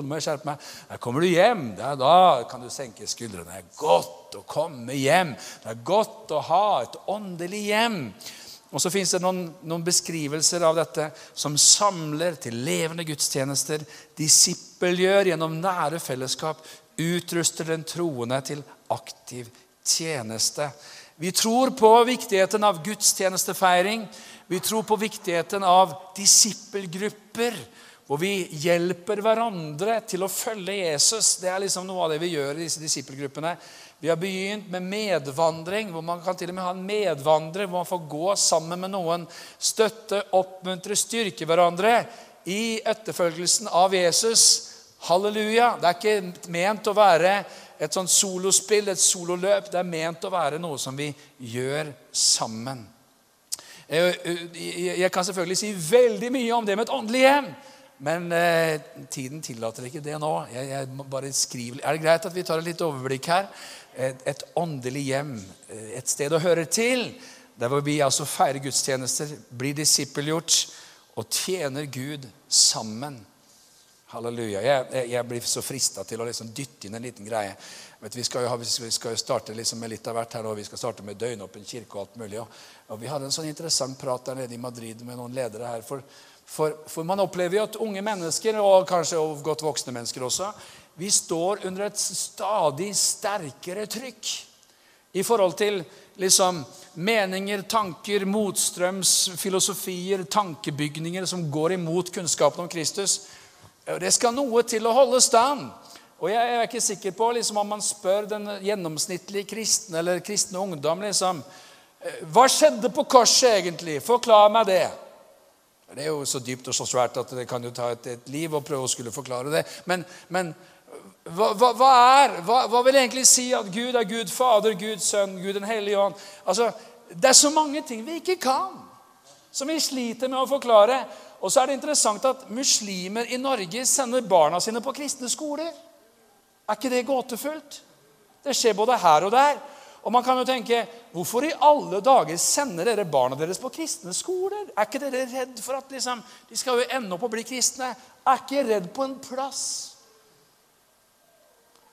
Speaker 1: nå må jeg skjerpe meg.' Der kommer du hjem. Er da kan du senke skuldrene. Det er godt å komme hjem. Det er godt å ha et åndelig hjem. Og så fins det noen, noen, beskrivelser av dette som samler til levende gudstjenester, disippelgjør gjennom nære fellesskap, utruster den troende til aktiv tjeneste. Vi tror på viktigheten av gudstjenestefeiring. Vi tror på viktigheten av disippelgrupper, hvor vi hjelper hverandre til å følge Jesus. Det er liksom noe av det vi gjør i disse disippelgruppene. Vi har begynt med medvandring, hvor man kan til og med ha en medvandrer, hvor man får gå sammen med noen, støtte, oppmuntre, styrke hverandre i etterfølgelsen av Jesus. Halleluja. Det er ikke ment å være et sånt solospill, et sololøp. Det er ment å være noe som vi gjør sammen. Jeg kan selvfølgelig si veldig mye om det med et åndelig hjem. Men eh, tiden tillater ikke det nå. Jeg, jeg bare skriver. Er det greit at vi tar et litt overblikk her? Et, et, åndelig hjem, eh, et sted å høre til. Der hvor vi altså feirer gudstjenester, blir disippelgjort og tjener Gud sammen. Halleluja. Jeg, jeg, blir så frista til å liksom dytte inn en liten greie. Vet, vi, skal ha, vi skal jo starte liksom med litt av hvert her, og vi skal starte med døgnåpen kirke og alt mulig. Og, og Vi hadde en sånn interessant prat der nede i Madrid med noen ledere her. For, for, for man opplever jo at unge mennesker, og kanskje godt voksne mennesker også, vi står under et stadig sterkere trykk. i forhold til liksom meninger, tanker, motstrøms, filosofier, tankebygninger som går imot kunnskapen om Kristus. Det skal noe til å holde stand. Og jeg er ikke sikker på liksom, om man spør den gjennomsnittlige kristne eller kristne ungdom liksom, Hva skjedde på korset, egentlig? Forklar meg det. Det er jo så dypt og så svært at det kan jo ta et, et liv å prøve å skulle forklare det. Men, men hva, hva, hva, er, hva, hva, vil egentlig si at Gud er Gud Fader, Gud Sønn, Gud den hellige ånd? Altså, Det er så mange ting vi ikke kan, som vi sliter med å forklare. Og så er det interessant at muslimer i Norge sender barna sine på kristne skoler. Er ikke det gåtefullt? Det skjer både her og der. Og man kan jo tenke hvorfor i alle dager sender dere barna deres på kristne skoler? Er ikke dere redd for at liksom, de skal jo ende opp å bli kristne? Er ikke redd på en plass?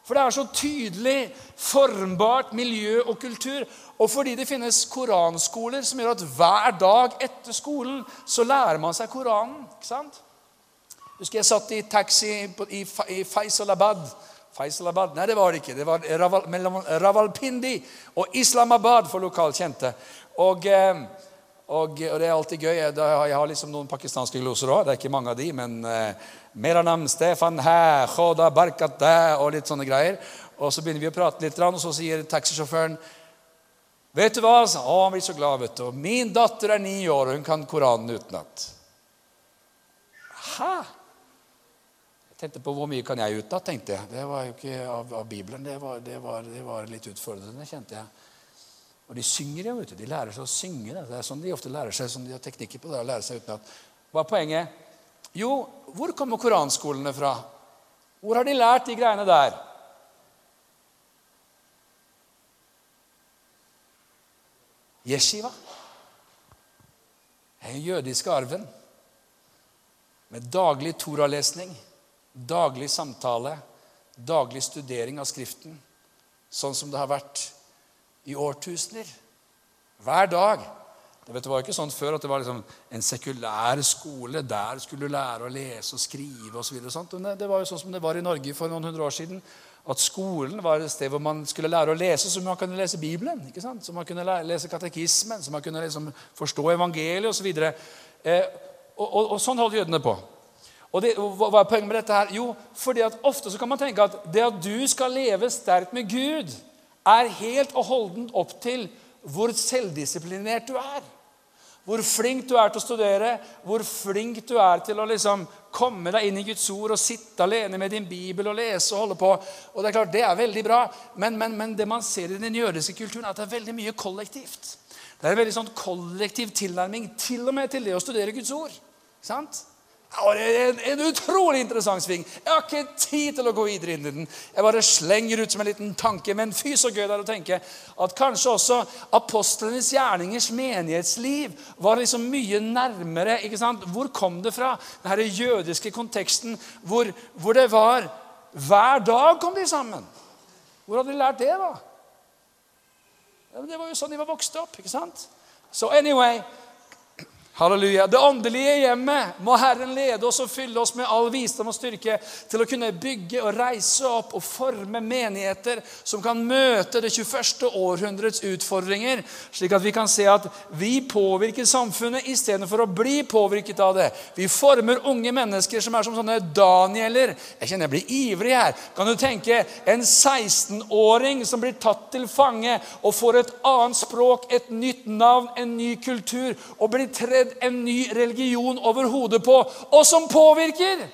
Speaker 1: For det er så tydelig formbart miljø og kultur. Og fordi det finnes koranskoler som gjør at hver dag etter skolen så lærer man seg Koranen. ikke sant? Husker jeg satt i taxi i, Faisalabad. Faisalabad? Nei, det var det ikke. Det var Raval, mellom Ravalpindi og Islamabad for lokalkjente. Og, eh, og, og, det er alltid gøy. Jeg, har liksom noen pakistanske gloser òg. Det er ikke mange av de, men eh, Meranam Stefan her, khoda barkat der, og litt sånne greier. Og så begynner vi å prate litt, og så sier taxisjåføren Vet du hva? Å, han blir så glad, vet du. Min datter er ni år, og hun kan Koranen utenat. Hæ? Jeg tenkte på hvor mye kan jeg utenat, tenkte jeg. Det var jo ikke av, av Bibelen. Det var, det, var, det var, litt utfordrende, kjente jeg. Og de synger jo, vet du. De lærer seg å synge. Det er sånn de ofte lærer seg, sånn de har teknikker på det, å lære seg utenat. Hva er poenget? Jo, hvor kommer koranskolene fra? Hvor har de lært de greiene der? Yeshiva. Den jødiske arven. Med daglig toralesning, daglig samtale, daglig studering av Skriften. Sånn som det har vært i årtusener. Hver dag. Det var ikke sånn før at det var liksom en sekulær skole. Der skulle du lære å lese og skrive osv. Det var jo sånn som det var i Norge for noen hundre år siden. At skolen var et sted hvor man skulle lære å lese, så man kunne lese Bibelen. ikke sant? Så man kunne lese katekismen, så man kunne liksom forstå evangeliet osv. Eh, og, og, og sånn holdt jødene på. Og det, Hva er poenget med dette? her? Jo, fordi at Ofte så kan man tenke at det at du skal leve sterkt med Gud, er helt og holdent opp til hvor selvdisiplinert du er. Hvor flink du er til å studere, hvor flink du er til å liksom komme deg inn i Guds ord og sitte alene med din bibel og lese og holde på. Og Det er klart, det er veldig bra, men, men, men det man ser i den jødiske kulturen, er at det er veldig mye kollektivt. Det er en veldig sånn kollektiv tilnærming til og med til det å studere Guds ord. Sant? Ja, det er en, en, utrolig interessant sving. Jeg har ikke tid til å gå videre inn i den. Jeg bare slenger ut som en liten tanke. Men fy så gøy det er å tenke at kanskje også apostlenes gjerningers menighetsliv var liksom mye nærmere. ikke sant? Hvor kom det fra? Denne jødiske konteksten hvor, hvor det var Hver dag kom de sammen. Hvor hadde de lært det, da? Ja, det var jo sånn de var vokst opp. ikke sant? Så anyway, Halleluja. Det åndelige hjemmet må Herren lede oss og fylle oss med all visdom og styrke til å kunne bygge og reise opp og forme menigheter som kan møte det 21. århundrets utfordringer, slik at vi kan se at vi påvirker samfunnet istedenfor å bli påvirket av det. Vi former unge mennesker som er som sånne Danieler. Jeg kjenner jeg blir ivrig her. Kan du tenke en 16-åring som blir tatt til fange og får et annet språk, et nytt navn, en ny kultur, og blir tredd strødd en ny religion over hodet på, og som påvirker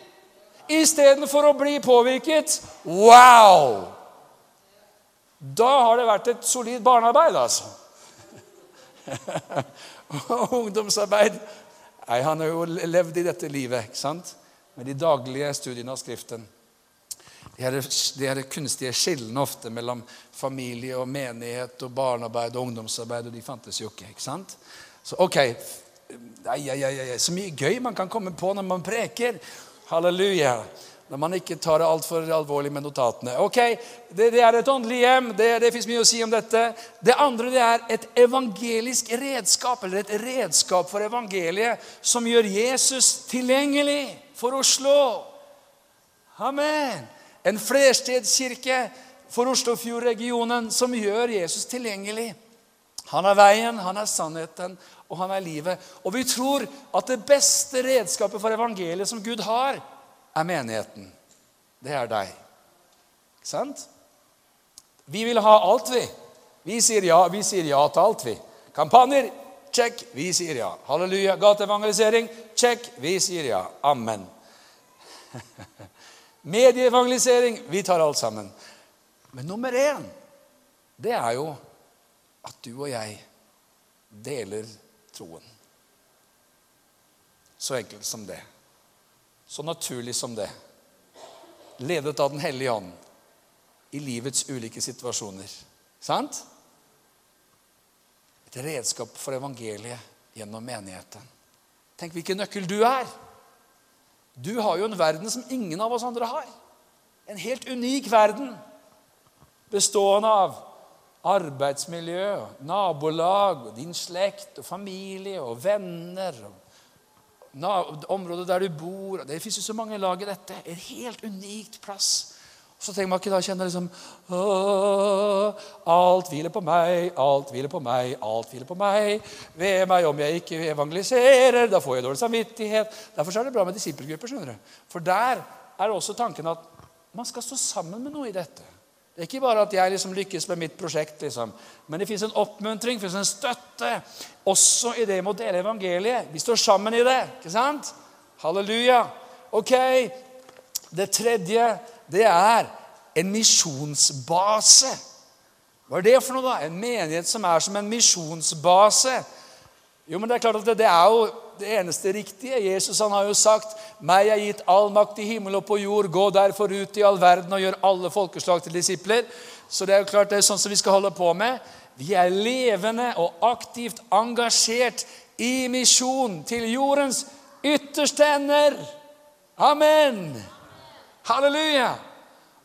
Speaker 1: istedenfor å bli påvirket. Wow! Da har det vært et solid barnearbeid, altså. [LAUGHS] Og ungdomsarbeid Nei, Han har jo levd i dette livet ikke sant? med de daglige studiene av Skriften. De her, de her kunstige skillene ofte mellom familie og menighet og barnearbeid og ungdomsarbeid, og de fantes jo ikke. ikke sant? Så ok, Ai, ai, ai, så mye gøy man kan komme på når man preker. Halleluja. Når man ikke tar det altfor alvorlig med notatene. Ok, Det, det er et åndelig hjem. Det, det fins mye å si om dette. Det andre det er et evangelisk redskap, eller et redskap for evangeliet som gjør Jesus tilgjengelig for Oslo. Amen. En flerstedskirke for Oslofjord-regionen som gjør Jesus tilgjengelig. Han er veien, han er sannheten, og han er livet. Og vi tror at det beste redskapet for evangeliet som Gud har, er menigheten. Det er deg. Ikke sant? Vi vil ha alt, vi. Vi sier ja, vi sier ja til alt, vi. Kampanjer check. Vi sier ja. Halleluja. Gateevangelisering check. Vi sier ja. Amen. [LAUGHS] Medieevangelisering vi tar alt sammen. Men nummer én, det er jo at du og jeg deler troen. Så enkelt som det. Så naturlig som det. Ledet av Den hellige ånd i livets ulike situasjoner. Sant? Et redskap for evangeliet gjennom menigheten. Tenk hvilken nøkkel du er. Du har jo en verden som ingen av oss andre har. En helt unik verden bestående av arbeidsmiljø, nabolag, din slekt og familie og venner. og Området der du bor Det fins jo så mange lag i dette. En helt unikt plass. Så trenger man ikke da kjenne liksom Alt hviler på meg, alt hviler på meg, alt hviler på meg. Ved meg om jeg ikke evangeliserer, da får jeg dårlig samvittighet. Derfor er det bra med disippelgrupper. skjønner du. For der er også tanken at man skal stå sammen med noe i dette. Det er ikke bare at jeg liksom lykkes med mitt prosjekt, liksom. men det fins en oppmuntring, det en støtte, også i det med å dele evangeliet. Vi står sammen i det. ikke sant? Halleluja. Ok, Det tredje, det er en misjonsbase. Hva er det for noe, da? En menighet som er som en misjonsbase. Jo, men Det er klart at det, det er jo det eneste riktige. Jesus han har jo sagt, 'Meg er gitt all makt i himmel og på jord. Gå derfor ut i all verden og gjør alle folkeslag til disipler.' Så det er jo klart det er sånn som vi skal holde på med. Vi er levende og aktivt engasjert i misjon til jordens ytterste ender. Amen. Halleluja.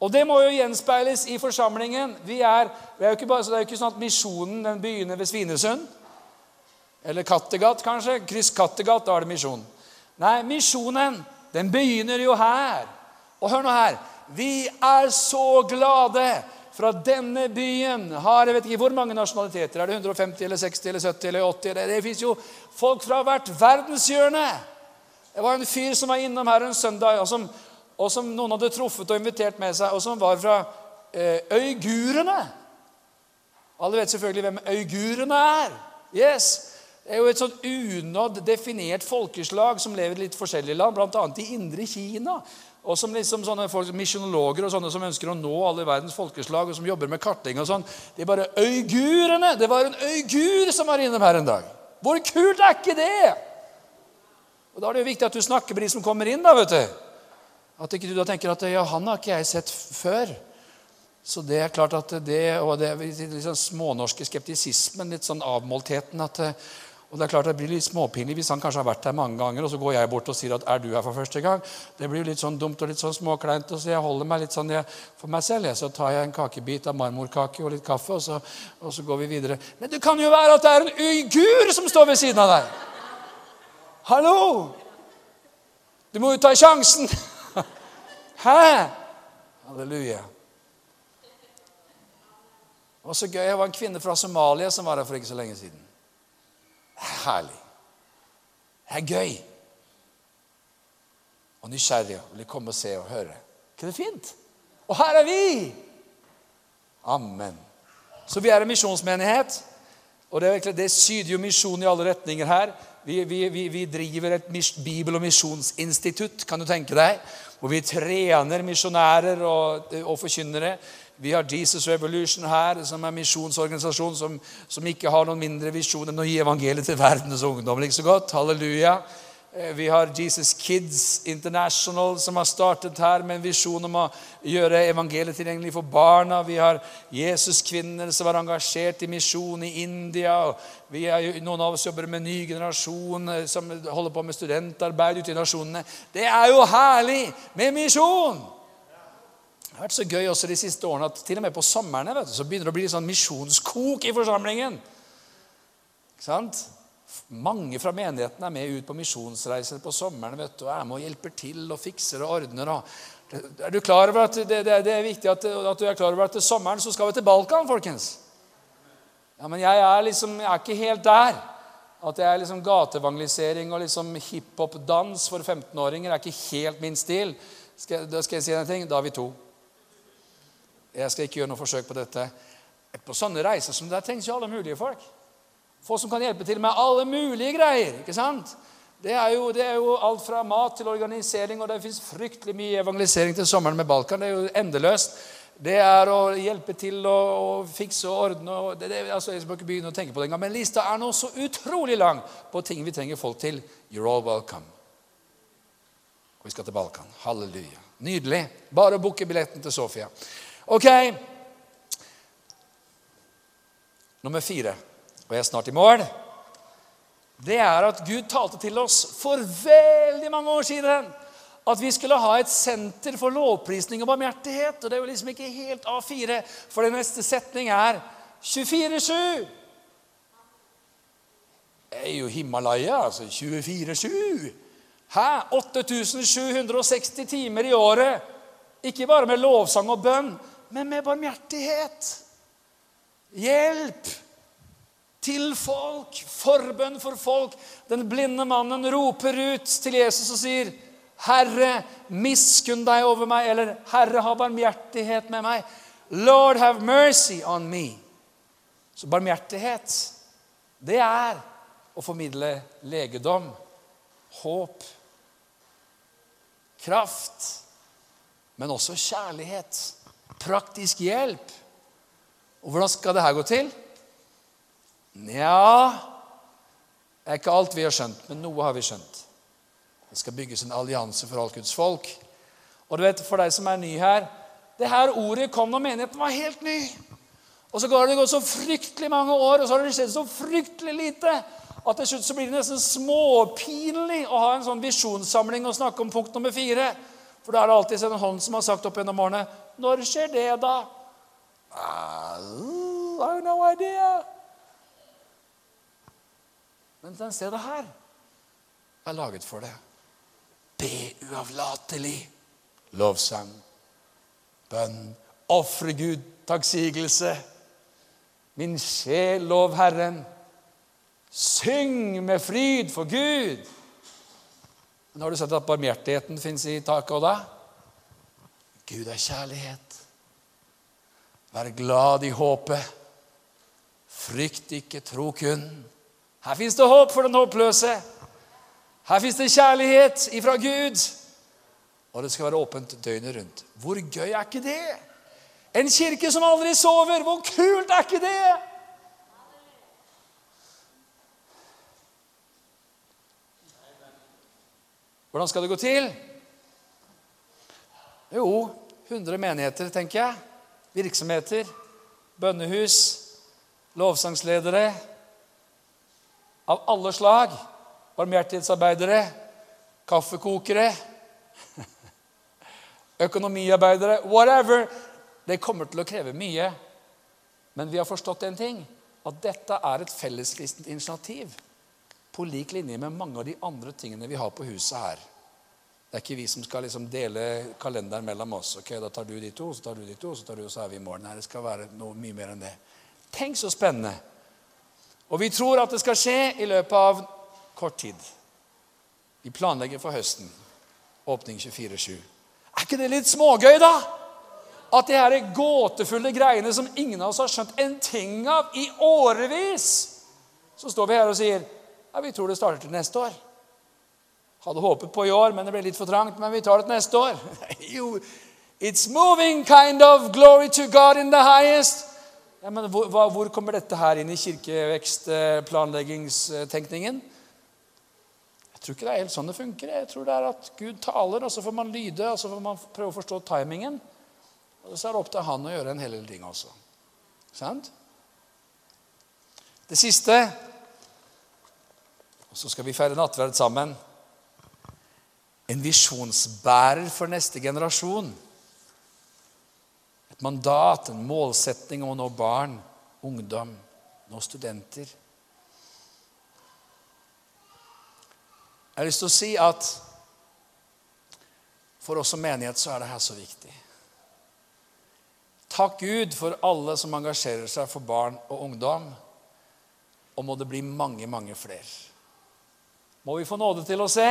Speaker 1: Og det må jo gjenspeiles i forsamlingen. Vi er, vi er jo ikke bare, så Det er jo ikke sånn at misjonen den begynner ved Svinesund. Eller Kattegat, kanskje. Kryss Kattegat, da er det misjon. Nei, misjonen, den begynner jo her. Og hør nå her. Vi er så glade for at denne byen har jeg vet ikke hvor mange nasjonaliteter. Er det 150 eller 60 eller 70 eller 80? Det, det fins jo folk fra hvert verdenshjørne. Det var en fyr som var innom her en søndag, og som, og som noen hadde truffet og invitert med seg, og som var fra eh, øygurene. Alle vet selvfølgelig hvem øygurene er. Yes. Det er jo et sånn unådd definert folkeslag som lever i litt forskjellige land, bl.a. i indre Kina. Og som liksom sånne folk, Misjonologer og sånne som ønsker å nå alle verdens folkeslag, og som jobber med kartlegging og sånn. De er bare øygurene! Det var en øygur som var innom her en dag. Hvor kult er ikke det? Og Da er det jo viktig at du snakker med de som kommer inn. da, vet du. At ikke du da tenker at ja, han har ikke jeg sett før. Så det er klart at det, og det er litt sånn smånorske skeptisismen, litt sånn avmåltheten at og Det er klart det blir litt småpinlig hvis han kanskje har vært her mange ganger, og så går jeg bort og sier at 'er du her for første gang'? Det blir litt sånn dumt og litt sånn småkleint. og Så jeg holder meg litt sånn jeg, for meg selv. Så tar jeg en kakebit av marmorkake og litt kaffe, og så, og så går vi videre. Men det kan jo være at det er en uigur som står ved siden av deg! Hallo! Du må jo ta sjansen! [LAUGHS] Hæ? Halleluja. Og så gøy. Jeg var en kvinne fra Somalia som var her for ikke så lenge siden. Herlig. Det er gøy. Og nysgjerrig og vil komme og se og høre. Ikke det fint? Og her er vi! Amen. Så vi er en misjonsmenighet. Og det, det syder jo misjon i alle retninger her. Vi, vi, vi, vi driver et bibel- og misjonsinstitutt, kan du tenke deg. Hvor vi trener misjonærer og, og forkynnere. Vi har Jesus Revolution her, som er en misjonsorganisasjon som, som, ikke har noen mindre visjon enn å gi evangeliet til verdens ungdom. Like så godt. Halleluja. Eh, vi har Jesus Kids International, som har startet her med en visjon om å gjøre evangeliet tilgjengelig for barna. Vi har Jesus-kvinner som er engasjert i misjon i India. Er, noen av oss jobber med ny generasjon eh, som holder på med studentarbeid ute i nasjonene. Det er jo herlig med misjon! Det har vært så gøy også de siste årene at til og med på sommerne vet du, så begynner det å bli sånn misjonskok i forsamlingen. Ikke sant? Mange fra menigheten er med ut på misjonsreiser på sommeren vet du, og er med og hjelper til og fikser og ordner. Og Er du klar over at det, det, er viktig at, at, du er klar over at til sommeren så skal vi til Balkan, folkens? Ja, Men jeg er liksom, jeg er ikke helt der. At det er liksom gateevangelisering og liksom hiphop-dans for 15-åringer er ikke helt min stil. Skal, da skal jeg si en ting. Da er vi to. Jeg skal ikke gjøre noe forsøk på dette. På sånne reiser som det trengs jo alle mulige folk. Folk som kan hjelpe til med alle mulige greier. ikke sant? Det er, jo, det er jo alt fra mat til organisering, og det fins fryktelig mye evangelisering til sommeren med Balkan. Det er jo endeløst. Det er å hjelpe til å, fikse og ordne og det, det, altså Jeg skal ikke begynne å tenke på det engang, men lista er nå så utrolig lang på ting vi trenger folk til. You're all welcome. Og vi skal til Balkan. Halleluja. Nydelig. Bare å booke billetten til Sofia. Ok. Nummer fire, og jeg er snart i mål, det er at Gud talte til oss for veldig mange år siden at vi skulle ha et senter for lovprisning og barmhjertighet. Og det er jo liksom ikke helt A4, for den neste setning er 24-7. Det er jo Himalaya, altså 24-7. Hæ? 8760 timer i året. Ikke bare med lovsang og bønn, men med barmhjertighet. Hjelp til folk, forbønn for folk. Den blinde mannen roper ut til Jesus og sier, 'Herre, miskunn deg over meg.' Eller 'Herre, ha barmhjertighet med meg.' 'Lord, have mercy on me.' Så barmhjertighet, det er å formidle legedom, håp, kraft, men også kjærlighet, praktisk hjelp. Og hvordan skal det her gå til? Nja Det er ikke alt vi har skjønt, men noe har vi skjønt. Det skal bygges en allianse for alt Guds folk. Og du vet, For deg som er ny her det her Ordet kom når menigheten var helt ny. Og så går det gått så fryktelig mange år, og så har det skjedd så fryktelig lite at til slutt så blir det nesten småpinlig å ha en sånn visjonssamling og snakke om punkt nummer fire. For da er det alltid en hånd som har sagt opp gjennom årene 'Når skjer det, da?' I have no idea. Men den stedet her er laget for det. Be uavlatelig. Lovsang, bønn, ofre Gud, takksigelse. Min sjel, lov Herren. Syng med fryd for Gud. Men har du sett at barmhjertigheten fins i taket òg da? Gud er kjærlighet. Vær glad i håpet. Frykt ikke, tro kun. Her fins det håp for den håpløse. Her fins det kjærlighet ifra Gud. Og det skal være åpent døgnet rundt. Hvor gøy er ikke det? En kirke som aldri sover. Hvor kult er ikke det? Hvordan skal det gå til? Jo, 100 menigheter, tenker jeg. Virksomheter, bønnehus, lovsangsledere av alle slag barmhjertighetsarbeidere, kaffekokere, [LAUGHS] økonomiarbeidere Whatever. Det kommer til å kreve mye. Men vi har forstått en ting at dette er et felleskristent initiativ på lik linje med mange av de andre tingene vi har på huset her. Det er ikke vi som skal liksom dele kalenderen mellom oss. ok, Da tar du de to, så tar du de to, så tar du, og så er vi i morgen. Nei, det skal være noe mye mer enn det. Tenk så spennende. Og vi tror at det skal skje i løpet av kort tid. Vi planlegger for høsten. Åpning 24-7. Er ikke det litt smågøy, da? At de her gåtefulle greiene som ingen av oss har skjønt en ting av i årevis Så står vi her og sier ja, vi tror det starter til neste år. Hadde håpet på i år, men det ble litt for trangt. Men vi tar det neste år. [LAUGHS] It's moving, kind of. Glory to God in the highest. Ja, men hvor, hvor kommer dette her inn i kirkevekstplanleggingstenkningen? Jeg tror ikke det er helt sånn det funker. Jeg tror det er at Gud taler, og så får man lyde, og så får man prøve å forstå timingen. Og så er det opp til han å gjøre en hel del ting også. Sant? Det siste Og så skal vi feire nattverd sammen. En visjonsbærer for neste generasjon. Et mandat, en målsetning om å nå barn, ungdom, nå studenter. Jeg har lyst til å si at for oss som menighet så er det her så viktig. Takk Gud for alle som engasjerer seg for barn og ungdom. Og må det bli mange, mange flere. Må vi få nåde til å se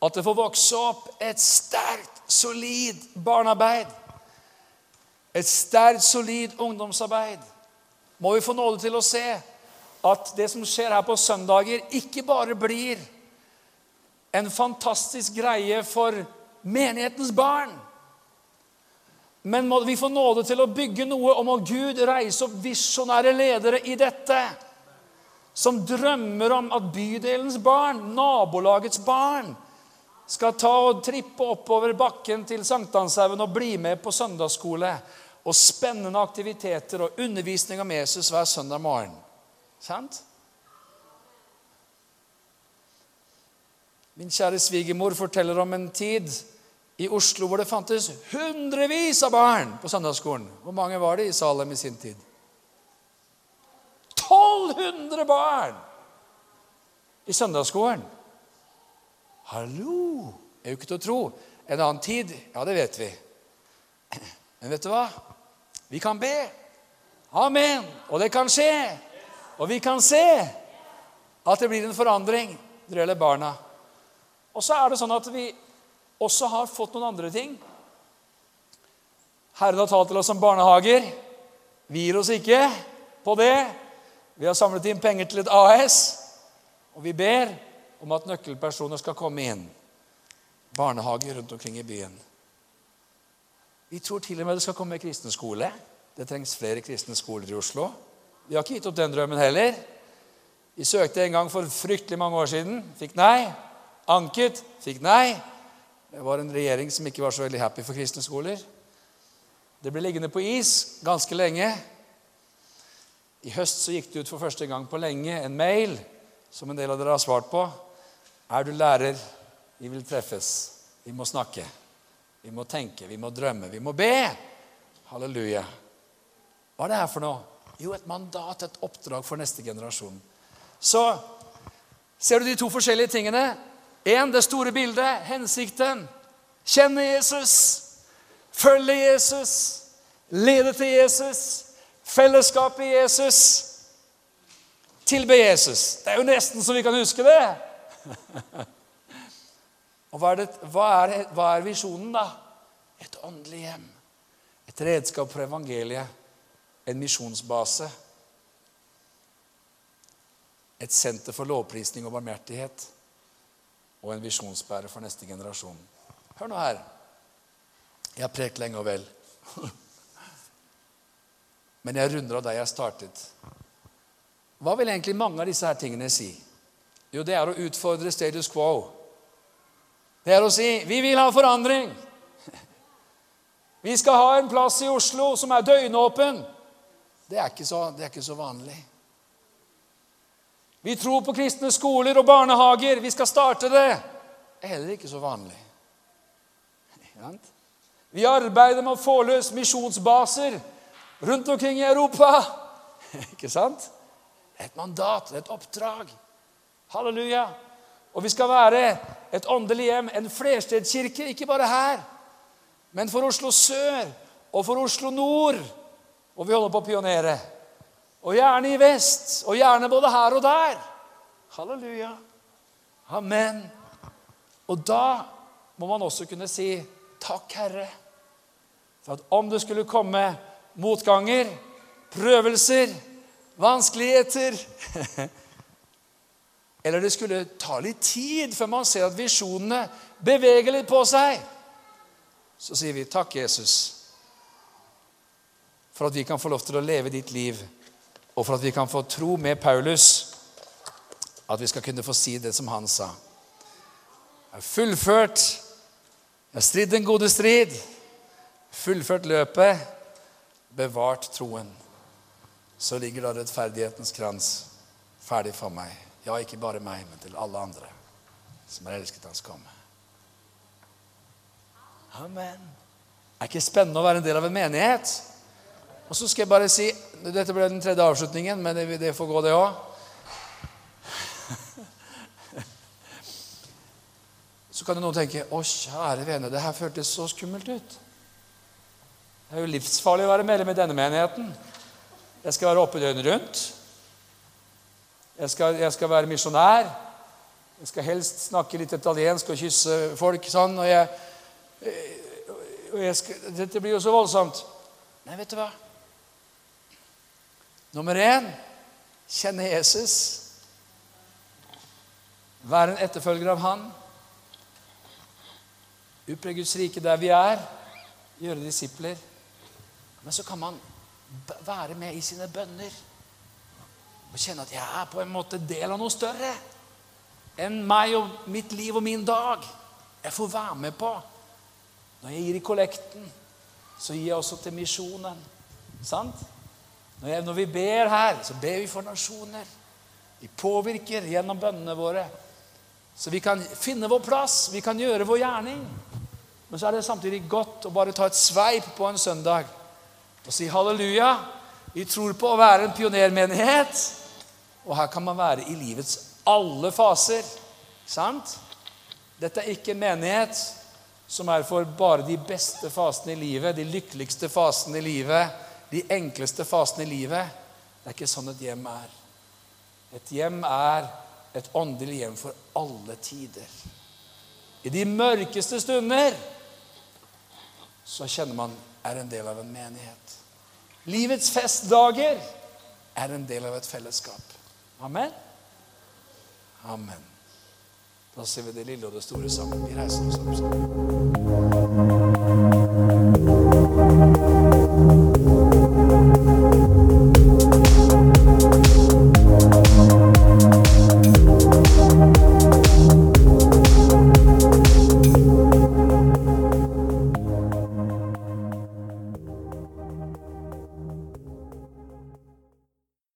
Speaker 1: at det får vokse opp et sterkt, solid barnearbeid. Et sterkt, solid ungdomsarbeid. Må vi få nåde til å se at det som skjer her på søndager, ikke bare blir en fantastisk greie for menighetens barn. Men må vi få nåde til å bygge noe, og må Gud reise opp visjonære ledere i dette. Som drømmer om at bydelens barn, nabolagets barn, skal ta og trippe oppover bakken til Sankthanshaugen og bli med på søndagsskole og spennende aktiviteter og undervisning om Jesus hver søndag morgen. Sant? Min kjære svigermor forteller om en tid i Oslo hvor det fantes hundrevis av barn på søndagsskolen. Hvor mange var det i Salem i sin tid? 1200 barn i søndagsskolen! Hallo! Er jo ikke til å tro. En annen tid, ja, det vet vi. Men vet du hva? Vi kan be. Amen. Og det kan skje. Og vi kan se at det blir en forandring når det gjelder barna. Og så er det sånn at vi også har fått noen andre ting. Herren har talt til oss om barnehager. Vi gir oss ikke på det. Vi har samlet inn penger til et AS, og vi ber om at nøkkelpersoner skal komme inn. Barnehager rundt omkring i byen. Vi tror til og med det skal komme kristen skole. Det trengs flere kristne skoler i Oslo. Vi har ikke gitt opp den drømmen heller. Vi søkte en gang for fryktelig mange år siden. Fikk nei. Anket. Fikk nei. Det var en regjering som ikke var så veldig happy for kristne skoler. Det ble liggende på is ganske lenge. I høst så gikk det ut for første gang på lenge en mail som en del av dere har svart på. Er du lærer? Vi vil treffes. Vi må snakke. Vi må tenke. Vi må drømme. Vi må be. Halleluja. Hva er det her for noe? Jo, et mandat, et oppdrag for neste generasjon. Så ser du de to forskjellige tingene? Én, det store bildet, hensikten. Kjenne Jesus, følge Jesus, lede til Jesus, fellesskapet i Jesus. Tilbe Jesus. Det er jo nesten så vi kan huske det. [LAUGHS] Og hva er, det, hva, er, hva er visjonen, da? Et åndelig hjem. Et redskap for evangeliet. En misjonsbase. Et senter for lovprisning og barmhjertighet og en visjonsbærer for neste generasjon. Hør nå her. Jeg har prekt lenge og vel. [LAUGHS] Men jeg runder av der jeg startet. Hva vil egentlig mange av disse her tingene si? Jo, det er å utfordre status quo. Det er å si 'Vi vil ha forandring'. Vi skal ha en plass i Oslo som er døgnåpen. Det er ikke så, er ikke så vanlig. Vi tror på kristne skoler og barnehager. Vi skal starte det. Det er heller ikke så vanlig. Vi arbeider med å få løs misjonsbaser rundt omkring i Europa. [LAUGHS] Ikke sant? Det er et mandat, det er et oppdrag. Halleluja. Og vi skal være et åndelig hjem, en flerstedskirke, ikke bare her, men for Oslo sør og for Oslo nord. Og vi holder på å pionere. Og gjerne i vest, og gjerne både her og der. Halleluja. Amen. Og da må man også kunne si takk, Herre, for at om det skulle komme motganger, prøvelser, vanskeligheter [LAUGHS] Eller det skulle ta litt tid før man ser at visjonene beveger litt på seg, så sier vi takk, Jesus, for at vi kan få lov til å leve ditt liv og for at vi kan få tro med Paulus at vi skal kunne få si det som han sa. Jeg har fullført, jeg har stridd den gode strid, fullført løpet, bevart troen. Så ligger da rettferdighetens krans ferdig for meg. Ja, ikke bare meg, men til alle andre som har elsket hans komme. Amen. Det er ikke spennende å være en del av en menighet? Og så skal jeg bare si Dette ble den tredje avslutningen, men det, det får gå, det òg. [LAUGHS] Så kan jo noen tenke Å, kjære vene, det her føltes så skummelt ut. Det er jo livsfarlig å være medlem i denne menigheten. Jeg skal være oppe døgnet rundt. Jeg skal, jeg skal være misjonær. Jeg skal helst snakke litt italiensk og kysse folk sånn. Og jeg, og jeg skal, dette blir jo så voldsomt. Nei, vet du hva? Nummer én kjenne Jesus. Være en etterfølger av Han. Utbre Guds rike der vi er. Gjøre disipler. Men så kan man være med i sine bønner og kjenne at jeg er på en måte del av noe større enn meg og mitt liv og min dag. Jeg får være med på. Når jeg gir i kollekten, så gir jeg også til misjonen. Sant? Når, jeg, når vi ber her, så ber vi for nasjoner. Vi påvirker gjennom bønnene våre. Så vi kan finne vår plass, vi kan gjøre vår gjerning. Men så er det samtidig godt å bare ta et sveip på en søndag og si halleluja. Vi tror på å være en pionermenighet. Og her kan man være i livets alle faser. Sant? Dette er ikke en menighet som er for bare de beste fasene i livet, de lykkeligste fasene i livet, de enkleste fasene i livet. Det er ikke sånn et hjem er. Et hjem er et åndelig hjem for alle tider. I de mørkeste stunder så kjenner man er en del av en menighet. Livets festdager er en del av et fellesskap. Amen. Amen. Da ser vi det lille og det store sammen. Vi reiser oss opp sammen.